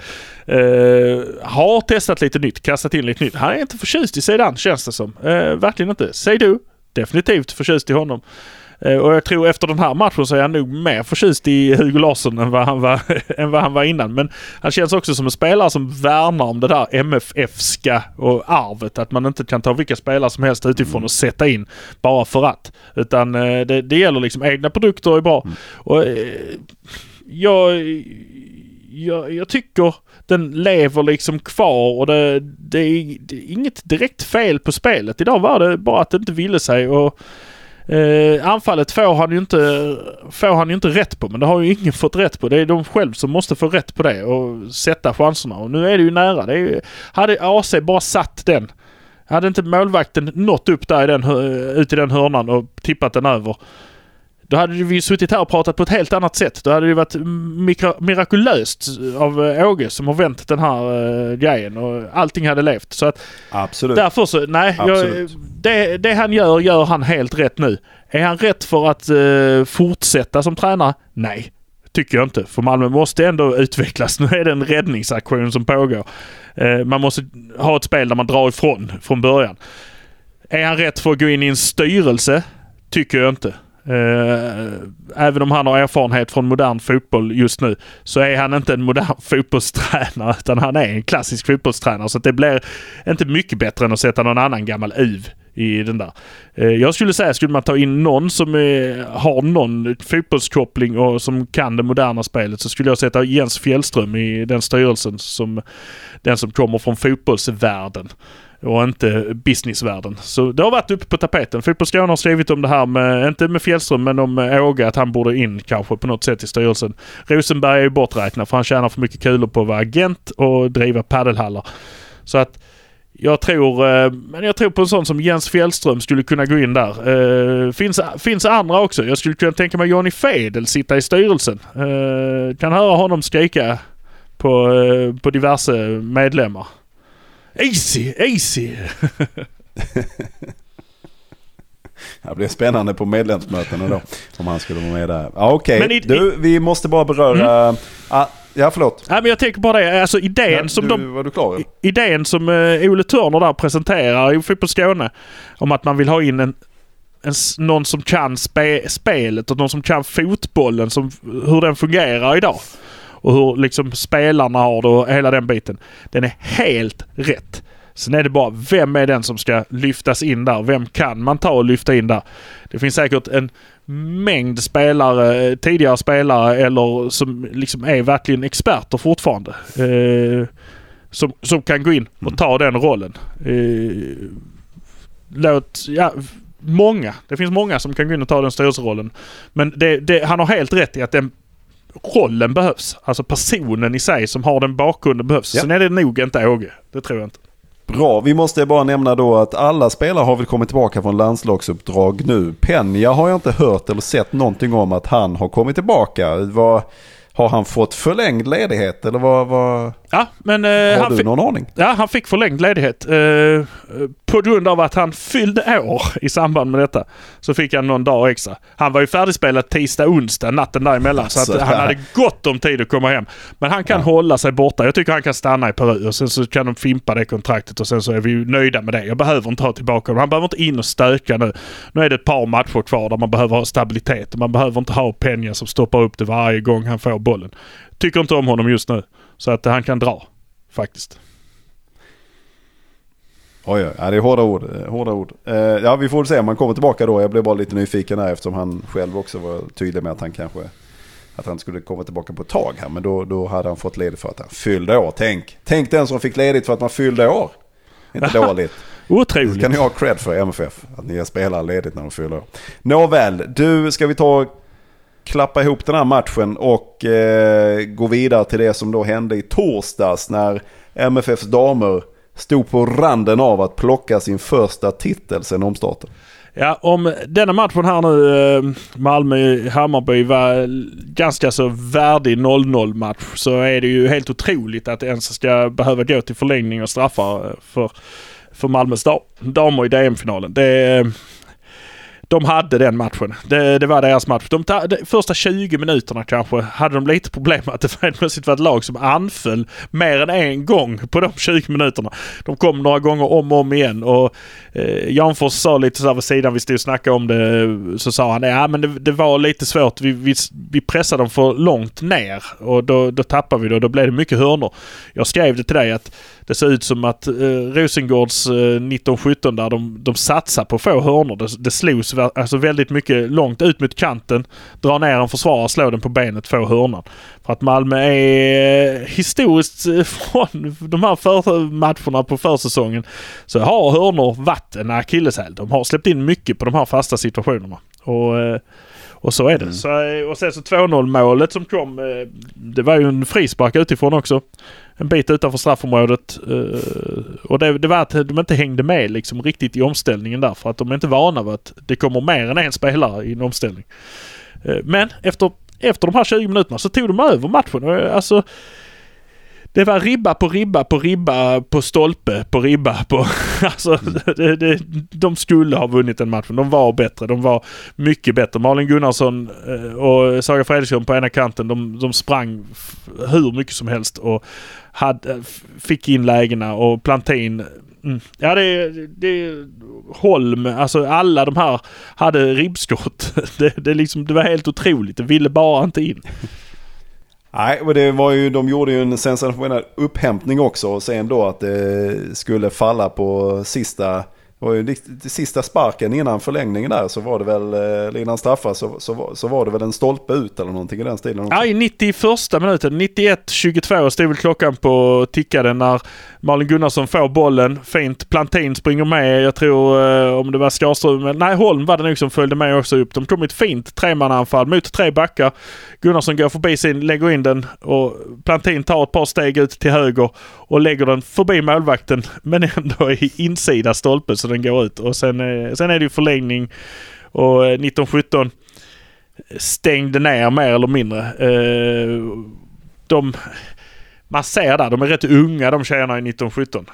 Uh, har testat lite nytt, kastat in lite nytt. Han är inte förtjust i Zidane känns det som. Uh, verkligen inte. Säg du. Definitivt förtjust i honom. Eh, och jag tror efter den här matchen så är han nog mer förtjust i Hugo Larsson än vad han var, [LAUGHS] än vad han var innan. Men han känns också som en spelare som värnar om det där MFF-ska och arvet. Att man inte kan ta vilka spelare som helst utifrån och sätta in bara för att. Utan eh, det, det gäller liksom egna produkter är bra. Och, eh, jag, jag, jag tycker den lever liksom kvar och det, det, är, det är inget direkt fel på spelet. Idag var det bara att det inte ville sig. Och Eh, anfallet får han, ju inte, får han ju inte rätt på, men det har ju ingen [LAUGHS] fått rätt på. Det är de själv som måste få rätt på det och sätta chanserna. Och nu är det ju nära. Det är ju, hade AC bara satt den, hade inte målvakten nått upp där i den, ut i den hörnan och tippat den över. Då hade vi ju suttit här och pratat på ett helt annat sätt. Då hade det varit mikra- mirakulöst av eh, Åge som har vänt den här eh, grejen och allting hade levt. Så att Absolut. Därför så, nej. Jag, det, det han gör, gör han helt rätt nu. Är han rätt för att eh, fortsätta som tränare? Nej. Tycker jag inte. För Malmö måste ändå utvecklas. [LAUGHS] Nu är det en räddningsaktion som pågår. Eh, man måste ha ett spel där man drar ifrån från början. Är han rätt för att gå in i en styrelse? Tycker jag inte. Eh, även om han har erfarenhet från modern fotboll just nu så är han inte en modern [LAUGHS] fotbollstränare utan han är en klassisk fotbollstränare. Så att det blir inte mycket bättre än att sätta någon annan gammal uv i, den där. Eh, jag skulle säga, skulle man ta in någon som är, har någon fotbollskoppling och som kan det moderna spelet så skulle jag sätta Jens Fjällström i den styrelsen som den som kommer från fotbollsvärlden och inte businessvärlden. Så det har varit uppe på tapeten. Fotboll Skåne har skrivit om det här med, inte med Fjällström, men om eh, Åge att han borde in kanske på något sätt i styrelsen. Rosenberg är ju borträknad för han tjänar för mycket kulor på att vara agent och driva paddelhallar. Så att jag tror, eh, men jag tror på en sån som Jens Fjällström skulle kunna gå in där. Eh, finns, finns andra också. Jag skulle kunna tänka mig Johnny Fedel sitta i styrelsen. Kan höra honom skrika på, på diverse medlemmar. Easy, easy! [LAUGHS] Det blir spännande på medlemsmötena då. Om han skulle vara med där. Ja, Okej, i- du vi måste bara beröra... Ah, ja förlåt. Nej men jag tänker bara det, alltså idén Ja, som du, de... Var du klar? Idén som eh, Ole Törner där presenterar i Fotboll Skåne om att man vill ha in en, en, någon som kan spe, spelet och någon som kan fotbollen, som, hur den fungerar idag. Och hur liksom spelarna har det och hela den biten. Den är helt rätt. Sen är det bara, vem är den som ska lyftas in där? Vem kan man ta och lyfta in där? Det finns säkert en mängd spelare, tidigare spelare eller som liksom är verkligen experter fortfarande. Eh, som, som kan gå in och ta den rollen. Eh, låt, ja, många. Det finns många som kan gå in och ta den styrelserollen. Men det, det, han har helt rätt i att den rollen behövs. Alltså personen i sig som har den bakgrunden behövs. Ja. Sen är det nog inte Åge. Det tror jag inte. Bra, vi måste bara nämna då att alla spelare har väl kommit tillbaka från landslagsuppdrag nu. Penja har jag inte hört eller sett någonting om att han har kommit tillbaka. Vad, har han fått förlängd ledighet eller vad, vad Ja, men eh, har han, du fick, någon aning? ja, han fick förlängd ledighet. Eh, på grund av att han fyllde år i samband med detta. Så fick han någon dag extra. Han var ju färdigspelad tisdag, onsdag, natten däremellan. Så Alltså, att han ja. hade gott om tid att komma hem. Men han kan hålla sig borta. Jag tycker han kan stanna i Peru och sen så kan de fimpa det kontraktet och sen så är vi nöjda med det. Jag behöver inte ha tillbaka honom. Han behöver inte in och stöka nu. Nu är det ett par matcher kvar där man behöver ha stabilitet. Man behöver inte ha Peña som stoppar upp det varje gång han får bollen. Tycker inte om honom just nu. Så att han kan dra. Faktiskt. Oj, oj, ja, det är hårda ord. eh, Hårda ord. Eh, ja, vi får se om han kommer tillbaka då. Jag blev bara lite nyfiken där eftersom han själv också var tydlig med att han kanske att han skulle komma tillbaka på ett tag här. Men då, då hade han fått ledigt för att han fyllde år. Tänk, tänk den som fick ledigt för att man fyllde år. Inte [LAUGHS] dåligt. Det Otroligt. kan ni ha cred för MFF. Att ni ger spelare ledigt när de fyller år. Nåväl, du ska vi ta klappa ihop den här matchen och eh, gå vidare till det som då hände i torsdags när MFFs damer stod på randen av att plocka sin första titel sedan omstarten. Ja, om denna matchen här nu, eh, Malmö-Hammarby var ganska så värdig 0-0 match så är det ju helt otroligt att det ens ska behöva gå till förlängning och straffar för, för Malmös damer i DM-finalen. Det, eh, de hade den matchen. Det, det var deras match. De ta, de första 20 minuterna kanske hade de lite problem med att det helt plötsligt var ett lag som anföll mer än en gång på de 20 minuterna. De kom några gånger om och om igen och eh, Janfors sa lite så här vid sidan, vi stod och snackade om det, så sa han ja men det, det var lite svårt. Vi, vi, vi pressade dem för långt ner och då, då tappade vi det och då blev det mycket hörnor. Jag skrev det till dig att det ser ut som att eh, Rosengårds eh, 1917 där de, de satsar på få hörnor. Det, det slogs alltså väldigt mycket långt ut mot kanten. Dra ner en försvarare, slå den på benet, få hörnan. För att Malmö är historiskt eh, [LAUGHS] från de här för matcherna på försäsongen så har hörnor varit en akilleshäl. De har släppt in mycket på de här fasta situationerna. Och, eh, och så är det. Så, eh, och sen så 2-0 målet som kom. Det var ju en frispark utifrån också. En bit utanför straffområdet. Eh, och det, det var att de inte hängde med liksom riktigt i omställningen där. För att de är inte vana vid att det kommer mer än en spelare i en omställning. Eh, men efter, efter de här 20 minuterna så tog de över matchen. Eh, alltså, det var ribba på ribba på ribba på stolpe på ribba på... [LAUGHS] Alltså, det, det, de skulle ha vunnit den matchen. De var bättre. De var mycket bättre. Malin Gunnarsson eh, och Saga Fredriksson på ena kanten, de, de sprang hur mycket som helst och hade, eh, fick in lägena och Plantin Mm. Ja det, det Holm, alltså alla de här hade ribbskott. [LAUGHS] Det, det, liksom, det var helt otroligt. Det ville bara inte in. Nej, och det var ju, de gjorde ju en sensationell upphämtning också och sen då att det skulle falla på sista var ju det- sista sparken innan förlängningen där så var det väl, eh, innan straffar så, så, var- så var det väl en stolpe ut eller någonting i den stilen. också. Ja, i 91 minuten. 91-22 stod väl klockan på och tickade när Malin Gunnarsson får bollen. Fint. Plantin springer med. Jag tror eh, om det var Skarström, nej Holm var det nog som följde med också upp. De kom i ett fint tremannaanfall mot tre backar. Gunnarsson går förbi sin, lägger in den och Plantin tar ett par steg ut till höger och lägger den förbi målvakten men ändå i insida stolpen så den går ut. Och sen, eh, sen är det ju förlängning och eh, 1917 stängde ner mer eller mindre. Eh, de, man ser där, de är rätt unga de tjejerna i 1917.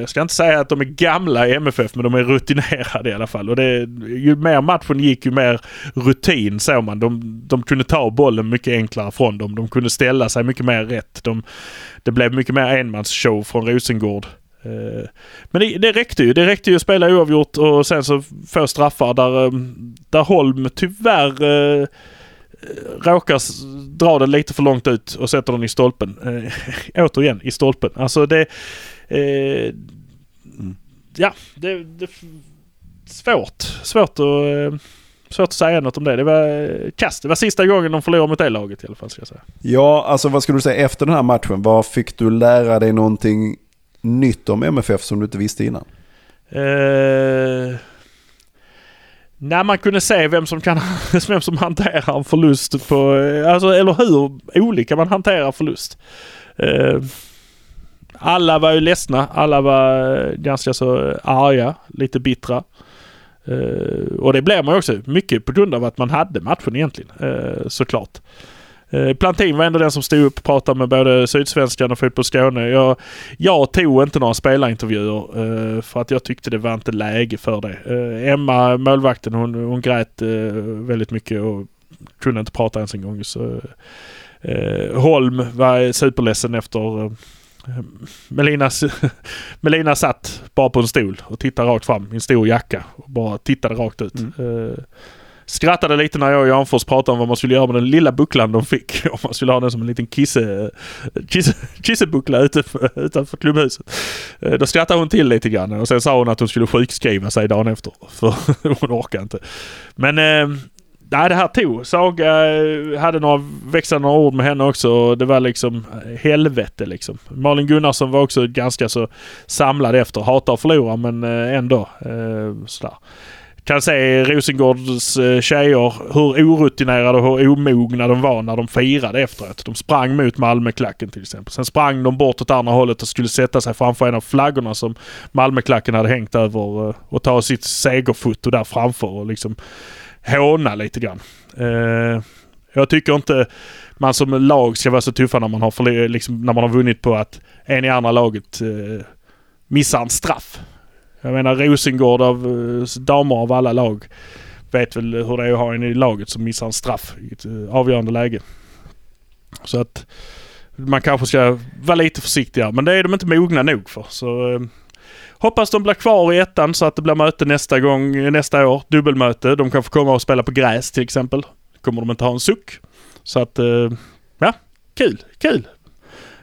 Jag ska inte säga att de är gamla i MFF men de är rutinerade i alla fall. Och det, ju mer matchen gick ju mer rutin såg man. De, de kunde ta bollen mycket enklare från dem. De kunde ställa sig mycket mer rätt. De, det blev mycket mer enmansshow från Rosengård. Eh, men det, det räckte ju. Det räckte ju att spela oavgjort och sen så få straffar där, eh, där Holm tyvärr eh, råkar dra den lite för långt ut och sätter den i stolpen. Eh, [LAUGHS] återigen i stolpen. Alltså det... Eh, ja, det... det svårt. Svårt att... Eh, svårt att säga något om det. Det var kast. Det var sista gången de förlorade mot det laget i alla fall ska jag säga. Ja, alltså vad skulle du säga efter den här matchen? Vad fick du lära dig någonting nytt om MFF som du inte visste innan? Eh, när man kunde se vem som, kan, [LAUGHS] vem som hanterar en förlust på... Eh, alltså, eller hur olika man hanterar förlust. Eh, alla var ju ledsna. Alla var eh, ganska så eh, arga. Lite bittra. Eh, och det blev man ju också. Mycket på grund av att man hade matchen egentligen. Eh, såklart. Eh, Plantin var ändå den som stod upp och pratade med både Sydsvenskan och Fotboll Skåne. Jag, jag tog inte några spelarintervjuer eh, för att jag tyckte det var inte läge för det. Eh, Emma, målvakten, hon, hon grät eh, väldigt mycket och kunde inte prata ens en gång. Så, eh, Holm var superledsen efter eh, Melina, [LAUGHS] Melina satt bara på en stol och tittade rakt fram i en stor jacka och bara tittade rakt ut. Eh, Skrattade lite när jag och Janfors pratade om vad man skulle göra med den lilla bucklan de fick. [LAUGHS] Om man skulle ha den som en liten kisse, kisse, kissebuckla utanför, utanför klubbhuset. Eh, då skrattade hon till lite grann och sen sa hon att hon skulle sjukskriva sig dagen efter. [LAUGHS] För hon orkade inte. Men eh, nej, det här tog. Saga eh, hade några växlande några ord med henne också. och Det var liksom eh, helvete liksom. Malin Gunnarsson var också ganska så samlad efter. Hatar att förlora men ändå. Eh, sådär kan se Rosengårds eh, tjejer hur orutinerade och hur omogna de var när de firade efteråt. De sprang mot Malmöklacken till exempel. Sen sprang de bort åt andra hållet och skulle sätta sig framför en av flaggorna som Malmöklacken hade hängt över eh, och ta sitt segerfoto där framför och liksom håna lite grann. Eh, jag tycker inte man som lag ska vara så tuffa när man har, liksom, när man har vunnit på att en i andra laget missar en straff. Jag menar Rosengård av eh, damer av alla lag vet väl hur det är att ha en i laget som missar en straff i ett eh, avgörande läge. Så att man kanske ska vara lite försiktigare. Men det är de inte mogna nog för. Så eh, hoppas de blir kvar i ettan så att det blir möte nästa gång, nästa år. Dubbelmöte. De kan få komma och spela på gräs till exempel. Kommer de inte ha en suck. Så att, eh, ja, kul, kul.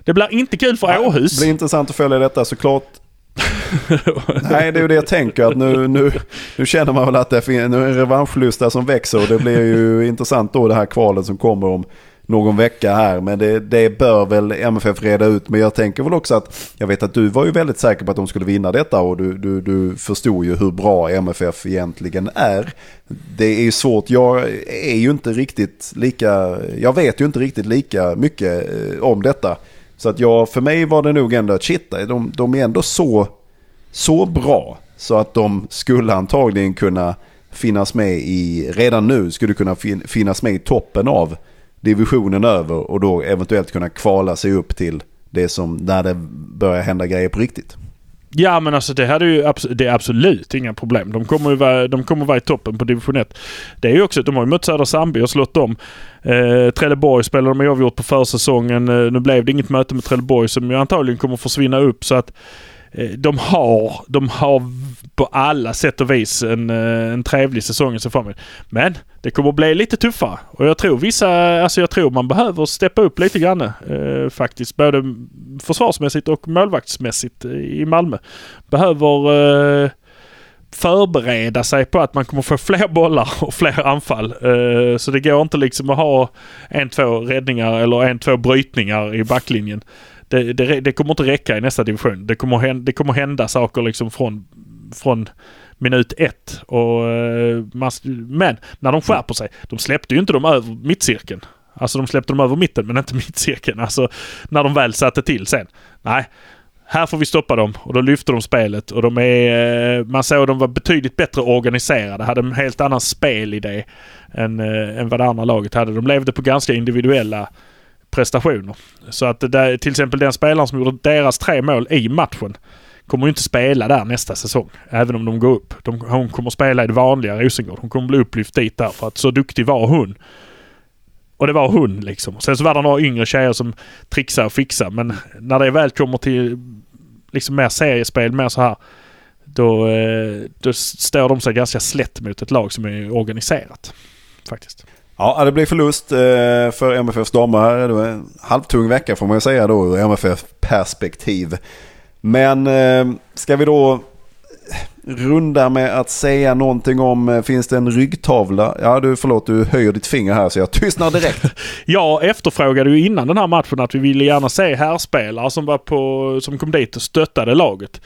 Det blir inte kul för Åhus. Det blir intressant att följa detta såklart. Nej, det är ju det jag tänker. Att nu, nu, nu känner man väl att det finns en revanschlusta som växer. Och det blir ju intressant då det här kvalet som kommer om någon vecka här. Men det, det bör väl MFF reda ut. Men jag tänker väl också att jag vet att du var ju väldigt säker på att de skulle vinna detta. Och du, du, du förstod ju hur bra MFF egentligen är. Det är ju svårt. Jag är ju inte riktigt lika. Jag vet ju inte riktigt lika mycket eh, om detta. Så att jag, för mig var det nog ändå att shit, de, de är ändå så, så bra. Så att de skulle antagligen kunna finnas med i, redan nu skulle kunna fin, finnas med i toppen av divisionen över och då eventuellt kunna kvala sig upp till det som, när det börjar hända grejer på riktigt. Ja men alltså det hade ju det är absolut inga problem. De kommer ju vara, de kommer vara i toppen på division 1. Det är ju också, de har ju mött Södra Sandby och slått dem. Eh, Trelleborg spelade de oavgjort på försäsongen. Eh, nu blev det inget möte med Trelleborg som ju antagligen kommer försvinna upp så att Eh, de har, de har på alla sätt och vis en, eh, en trevlig säsong i se fram. Men det kommer bli lite tuffare. Och jag tror vissa, alltså jag tror man behöver steppa upp lite grann eh, faktiskt. Både försvarsmässigt och målvaktsmässigt eh, i Malmö. Behöver, eh, förbereda sig på att man kommer få [LAUGHS] fler bollar och fler anfall. Eh, så det går inte liksom att ha en, två räddningar eller en, två brytningar i backlinjen. Det, det, det kommer inte räcka i nästa division. Det kommer hända, det kommer hända saker liksom från, från minut ett. Och, eh, men när de skärper sig, de släppte ju inte dem över mittcirkeln. Alltså de släppte dem över mitten men inte [LAUGHS] mittcirkeln. Alltså när de väl satte till sen. Nej, här får vi stoppa dem och då lyfter de spelet och de är... Eh, man såg att de var betydligt bättre organiserade. Hade en helt annan spelidé än, eh, än vad det andra laget hade. De levde på ganska individuella prestationer. Så att det där, till exempel den spelaren som gjorde deras tre mål i matchen kommer ju inte spela där nästa säsong. Även om de går upp. De, hon kommer spela i det vanliga Rosengård. Hon kommer bli upplyft dit där för att så duktig var hon. Och det var hon liksom. Sen så var det några yngre tjejer som trixade och fixade. Men när det väl kommer till liksom mer seriespel, mer så här. Då, eh, då står de sig ganska slätt mot ett lag som är organiserat. Faktiskt. Ja, det blir förlust eh, för MFFs damer. Det var en halvtung vecka får man ju säga då ur MFF perspektiv. Men eh, ska vi då runda med att säga någonting om, eh, finns det en ryggtavla? Ja du, förlåt du höjer ditt finger här så jag tystnar direkt. [LAUGHS] jag efterfrågade ju innan den här matchen att vi ville gärna se härspelare som, var på, som kom dit och stöttade laget.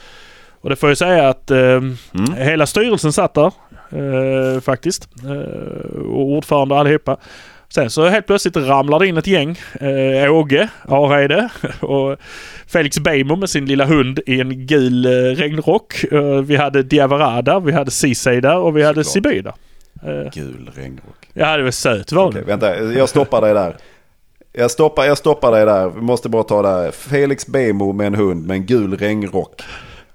Och det får jag säga att eh, mm. hela styrelsen satt där eh, faktiskt. Eh, och ordförande allihopa. Sen så helt plötsligt ramlar det in ett gäng. Eh, Åge Areide [LAUGHS] och Felix Beijmo med sin lilla hund i en gul eh, regnrock. Eh, vi hade Diavarada, vi hade Ceesay där och vi hade Siby där. Eh, gul regnrock. Ja, det var söt var okay, Vänta, jag stoppar dig där. Jag stoppar, jag stoppar dig där. Vi måste bara ta det här. Felix Beijmo med en hund med en gul regnrock.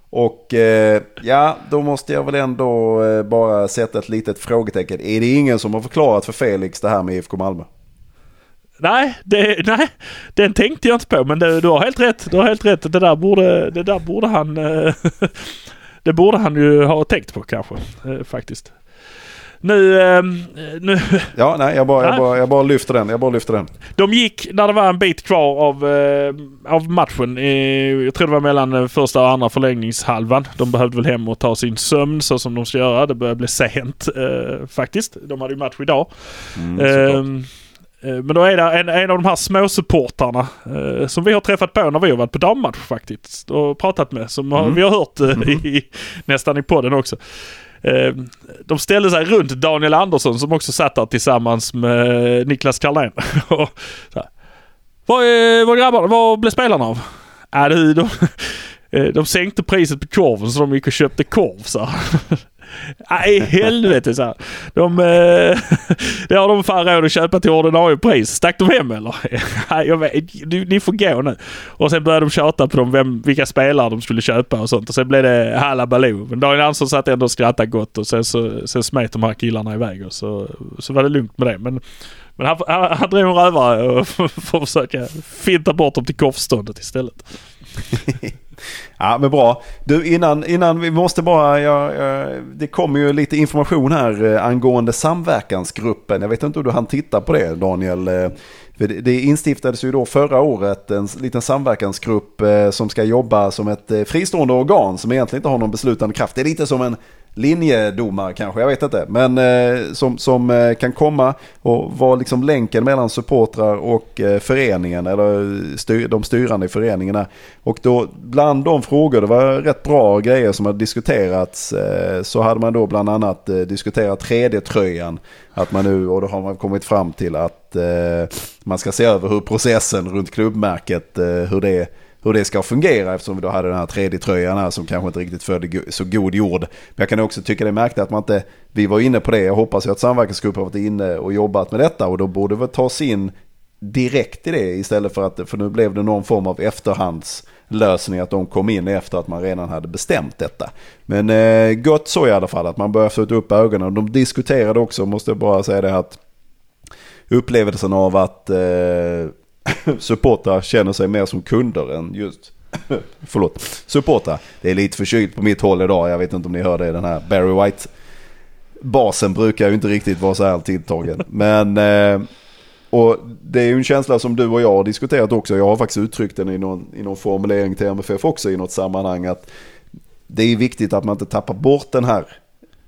Och eh, ja, då måste jag väl ändå eh, bara sätta ett litet frågetecken. Är det ingen som har förklarat för Felix det här med IFK Malmö? Nej, det, nej, den tänkte jag inte på. Men det, du har helt rätt. Du har helt rätt. Det där borde, det där borde han... Eh, [LAUGHS] det borde han ju ha tänkt på kanske, eh, faktiskt. Nu... Eh, nu ja, nej, jag bara, jag, bara, jag bara lyfter den. Jag bara lyfter den. De gick när det var en bit kvar av, eh, av matchen. Eh, jag tror det var mellan första och andra förlängningshalvan. De behövde väl hem och ta sin sömn så som de ska göra. Det började bli sent eh, faktiskt. De hade ju match idag. Mm, ehm, eh, men då är det en, en av de här småsupportrarna eh, som vi har träffat på när vi har varit på dammatch faktiskt. Och pratat med. Som mm. vi har hört eh, mm. i, nästan i podden också. Eh, de ställde sig runt Daniel Andersson som också satt där tillsammans med Niklas Carlén. [LAUGHS] vad, är, vad grabbar, vad blev spelarna av? Äh, du, de, [LAUGHS] eh, de sänkte priset på korven så de gick och köpte korv så. [LAUGHS] Nej, helvete så här. De, eh, [LAUGHS] det har de fan råd att köpa till ordinarie pris. Stack de hem eller? [LAUGHS] Nej, jag vet, ni får gå nu. Och sen började de tjata på dem vem, vilka spelare de skulle köpa och sånt. Och sen blev det halabaloo. Men Daniel Andersson satt ändå och skrattade gott och sen, så, sen smet de här killarna iväg och så, så var det lugnt med det. Men, men han, han, han drev en rövare för att [LAUGHS] försöka finta bort dem till korvståndet istället. Ja men bra. Du innan, innan vi måste bara, ja, ja, det kommer ju lite information här eh, angående samverkansgruppen. Jag vet inte om du hann titta på det Daniel. Eh, det instiftades ju då förra året en liten samverkansgrupp eh, som ska jobba som ett fristående organ som egentligen inte har någon beslutande kraft. Det är lite som en linjedomare kanske, jag vet inte. Men eh, som, som eh, kan komma och vara liksom länken mellan supportrar och eh, föreningen eller styr, de styrande i föreningarna. Och då bland de frågor, det var rätt bra grejer som hade diskuterats, eh, så hade man då bland annat eh, diskuterat 3D-tröjan. Att man nu, och då har man kommit fram till att eh, man ska se över hur processen runt klubbmärket, eh, hur det hur det ska fungera eftersom vi då hade den här 3D-tröjan här som kanske inte riktigt födde så god jord. Men jag kan också tycka det är märkligt att man inte, vi var inne på det, jag hoppas ju att samverkansgruppen har varit inne och jobbat med detta och då borde vi ta oss in direkt i det istället för att, för nu blev det någon form av efterhandslösning att de kom in efter att man redan hade bestämt detta. Men eh, gott så i alla fall att man började få upp ögonen. De diskuterade också, måste jag bara säga det att upplevelsen av att eh, [LAUGHS] supportrar känner sig mer som kunder än just [LAUGHS] Förlåt. Supportrar. Det är lite förkylt på mitt håll idag. Jag vet inte om ni hör det. Den här Barry White basen brukar ju inte riktigt vara så här tilltagen. Men eh, och det är ju en känsla som du och jag har diskuterat också. Jag har faktiskt uttryckt den i någon, i någon formulering till MFF också i något sammanhang. att det är viktigt att man inte tappar bort den här,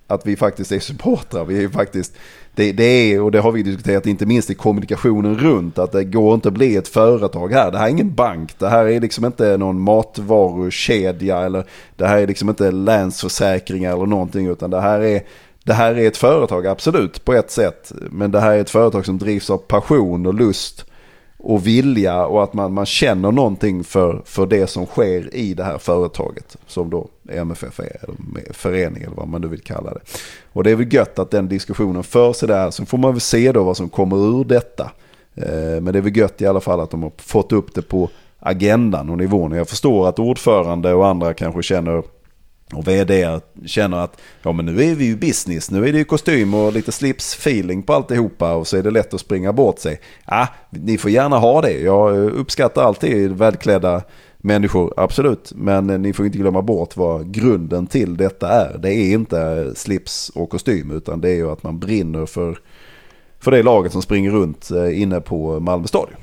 att vi faktiskt är supportrar. Vi är faktiskt, det, det är, och det har vi diskuterat inte minst i kommunikationen runt, att det går inte att bli ett företag här. Det här är ingen bank, det här är liksom inte någon matvarukedja eller det här är liksom inte länsförsäkringar eller någonting, utan det här är det här är ett företag, absolut, på ett sätt. Men det här är ett företag som drivs av passion och lust och vilja och att man, man känner någonting för, för det som sker i det här företaget. Som då MFF är, eller förening eller vad man nu vill kalla det. Och det är väl gött att den diskussionen förs i det här. Sen får man väl se då vad som kommer ur detta. Eh, men det är väl gött i alla fall att de har fått upp det på agendan och nivån. Jag förstår att ordförande och andra kanske känner och vd känner att ja men nu är vi ju business, nu är det ju kostym och lite slips-feeling på alltihopa och så är det lätt att springa bort sig. Ja, ni får gärna ha det. Jag uppskattar alltid välklädda människor, absolut. Men ni får inte glömma bort vad grunden till detta är. Det är inte slips och kostym utan det är ju att man brinner för, för det laget som springer runt eh, inne på Malmö stadion.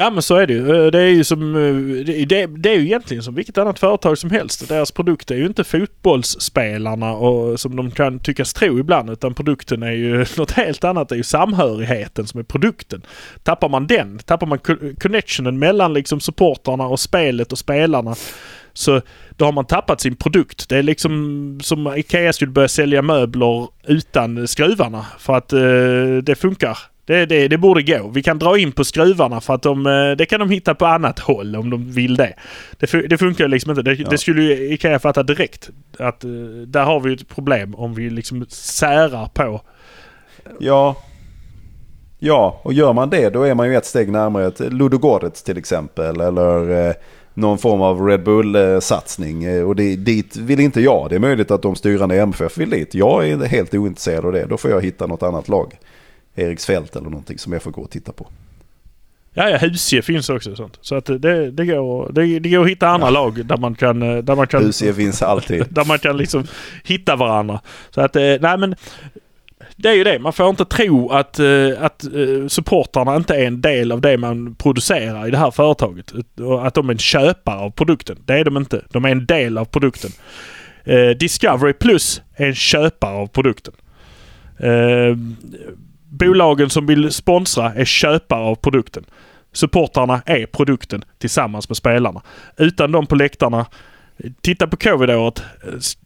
Ja men så är det ju. Eh, det är ju som... Eh, det, det är ju egentligen som vilket annat företag som helst. Deras produkt är ju inte fotbollsspelarna och, som de kan tyckas tro ibland. Utan produkten är ju [LAUGHS] något helt annat. Det är ju samhörigheten som är produkten. Tappar man den, tappar man connectionen mellan liksom supportrarna och spelet och spelarna. Så då har man tappat sin produkt. Det är liksom som Ikea skulle börja sälja möbler utan skruvarna. För att eh, det funkar. Det, det, det borde gå. Vi kan dra in på skruvarna för att de, eh, det kan de hitta på annat håll om de vill det. Det, det funkar liksom inte. Det, det skulle ju Ikea fatta direkt. Att eh, där har vi ett problem om vi liksom särar på. Ja. Ja, och gör man det då är man ju ett steg närmare ett Ludogorets till exempel. Eller eh, någon form av Red Bull-satsning. Och det, dit vill inte jag. Det är möjligt att de styrande i MFF vill dit. Jag är helt ointresserad av det. Då får jag hitta något annat lag. Eriksfält eller någonting som jag får gå och titta på. Ja, ja Husie finns också sånt. Så att det, det, går, det, det går att hitta andra lag där man kan... eh, Där man kan Husie finns alltid. [LAUGHS] Där man kan liksom hitta varandra. Så att, eh, nej men. Det är ju det. Man får inte tro att, eh, att supportrarna inte är en del av det man producerar i det här företaget. Att de är en köpare av produkten. Det är de inte. De är en del av produkten. Discovery Plus är en köpare av produkten. Bolagen som vill sponsra är köpare av produkten. Supportrarna är produkten tillsammans med spelarna. Utan dem på läktarna Titta på covid-året.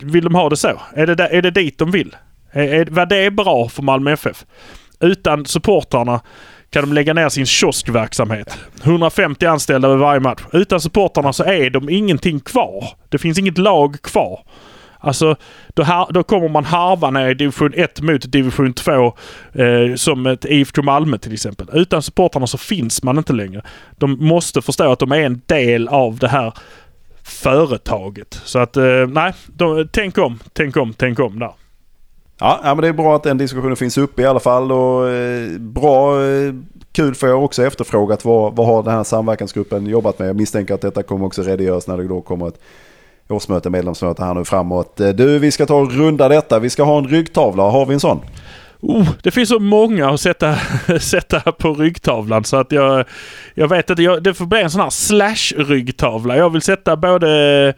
Vill de ha det så? Är det, där, är det dit de vill? Är, är, var det bra för Malmö FF? Utan supportrarna kan de lägga ner sin kioskverksamhet. 150 anställda vid varje match. Utan supportrarna så är de ingenting kvar. Det finns inget lag kvar. Alltså, då, har, då kommer man harva ner i division 1 mot division 2 eh, som ett IFK Malmö till exempel. Utan supportrarna så finns man inte längre. De måste förstå att de är en del av det här företaget. Så att eh, nej, de, tänk om, tänk om, tänk om där. Ja, men det är bra att den diskussionen finns uppe i alla fall. Och, eh, bra, eh, kul för jag har också efterfrågat vad, vad har den här samverkansgruppen jobbat med. Jag misstänker att detta kommer också redogöras när det då kommer ett årsmöte, medlemsmöte här nu framåt. Eh, Du, vi ska ta och runda detta. Vi ska ha en ryggtavla. Har vi en sån? Oh, det finns så många att sätta, [LAUGHS] sätta på ryggtavlan så att jag, jag vet inte. Jag, det får bli en sån här slash-ryggtavla. Jag vill sätta både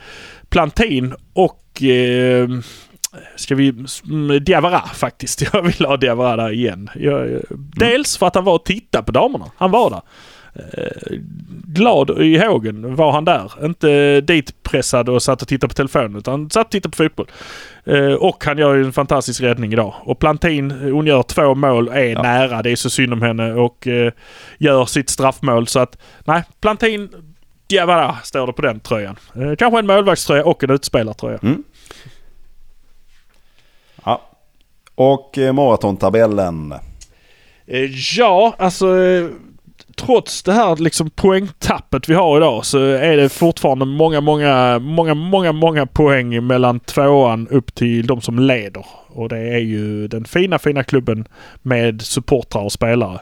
Plantin och eh, Ska vi... mm, Diawara faktiskt. [LAUGHS] Jag vill ha Diawara där igen. Jag, dels för att han var och tittade på damerna. Han var där. Eh, glad i hågen var han där. Inte ditpressad och satt och tittade på telefonen utan satt och tittade på fotboll. Eh, och han gör ju en fantastisk räddning idag. Och Plantin, hon gör två mål, är Ja. nära. Det är så synd om henne och eh, gör sitt straffmål. Så att nej, Plantin Diawara står det på den tröjan. Eh, kanske en målvaktströja och en utspelartröja. Ja. Och eh, maratontabellen. Eh, Ja, alltså eh, trots det här liksom poängtappet vi har idag så är det fortfarande många, många, många, många, många poäng mellan tvåan upp till de som leder. Och det är ju den fina, fina klubben med supportrar och spelare.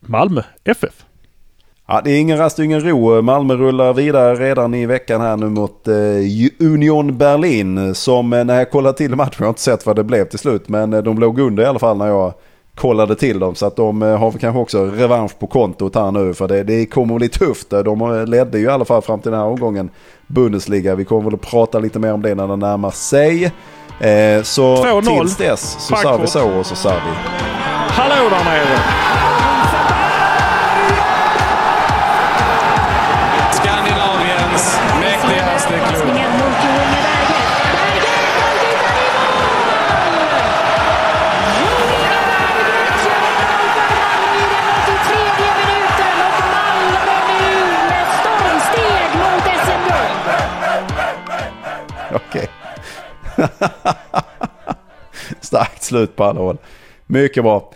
Malmö FF. Ja, det är ingen rast och ingen ro. Malmö rullar vidare redan i veckan här nu mot eh, Union Berlin. Som eh, när jag kollade till matchen, jag har inte sett vad det blev till slut. Men eh, de låg under i alla fall när jag kollade till dem. Så att de eh, har kanske också revansch på kontot här nu. För det, det kommer bli tufft. De eh, ledde ju i alla fall fram till den här omgången Bundesliga. Vi kommer väl att prata lite mer om det när det närmar sig. Eh, så 2-0. tills dess så sa vi så och så sa vi. Hallå där nere! Starkt slut på alla håll. Mycket bra.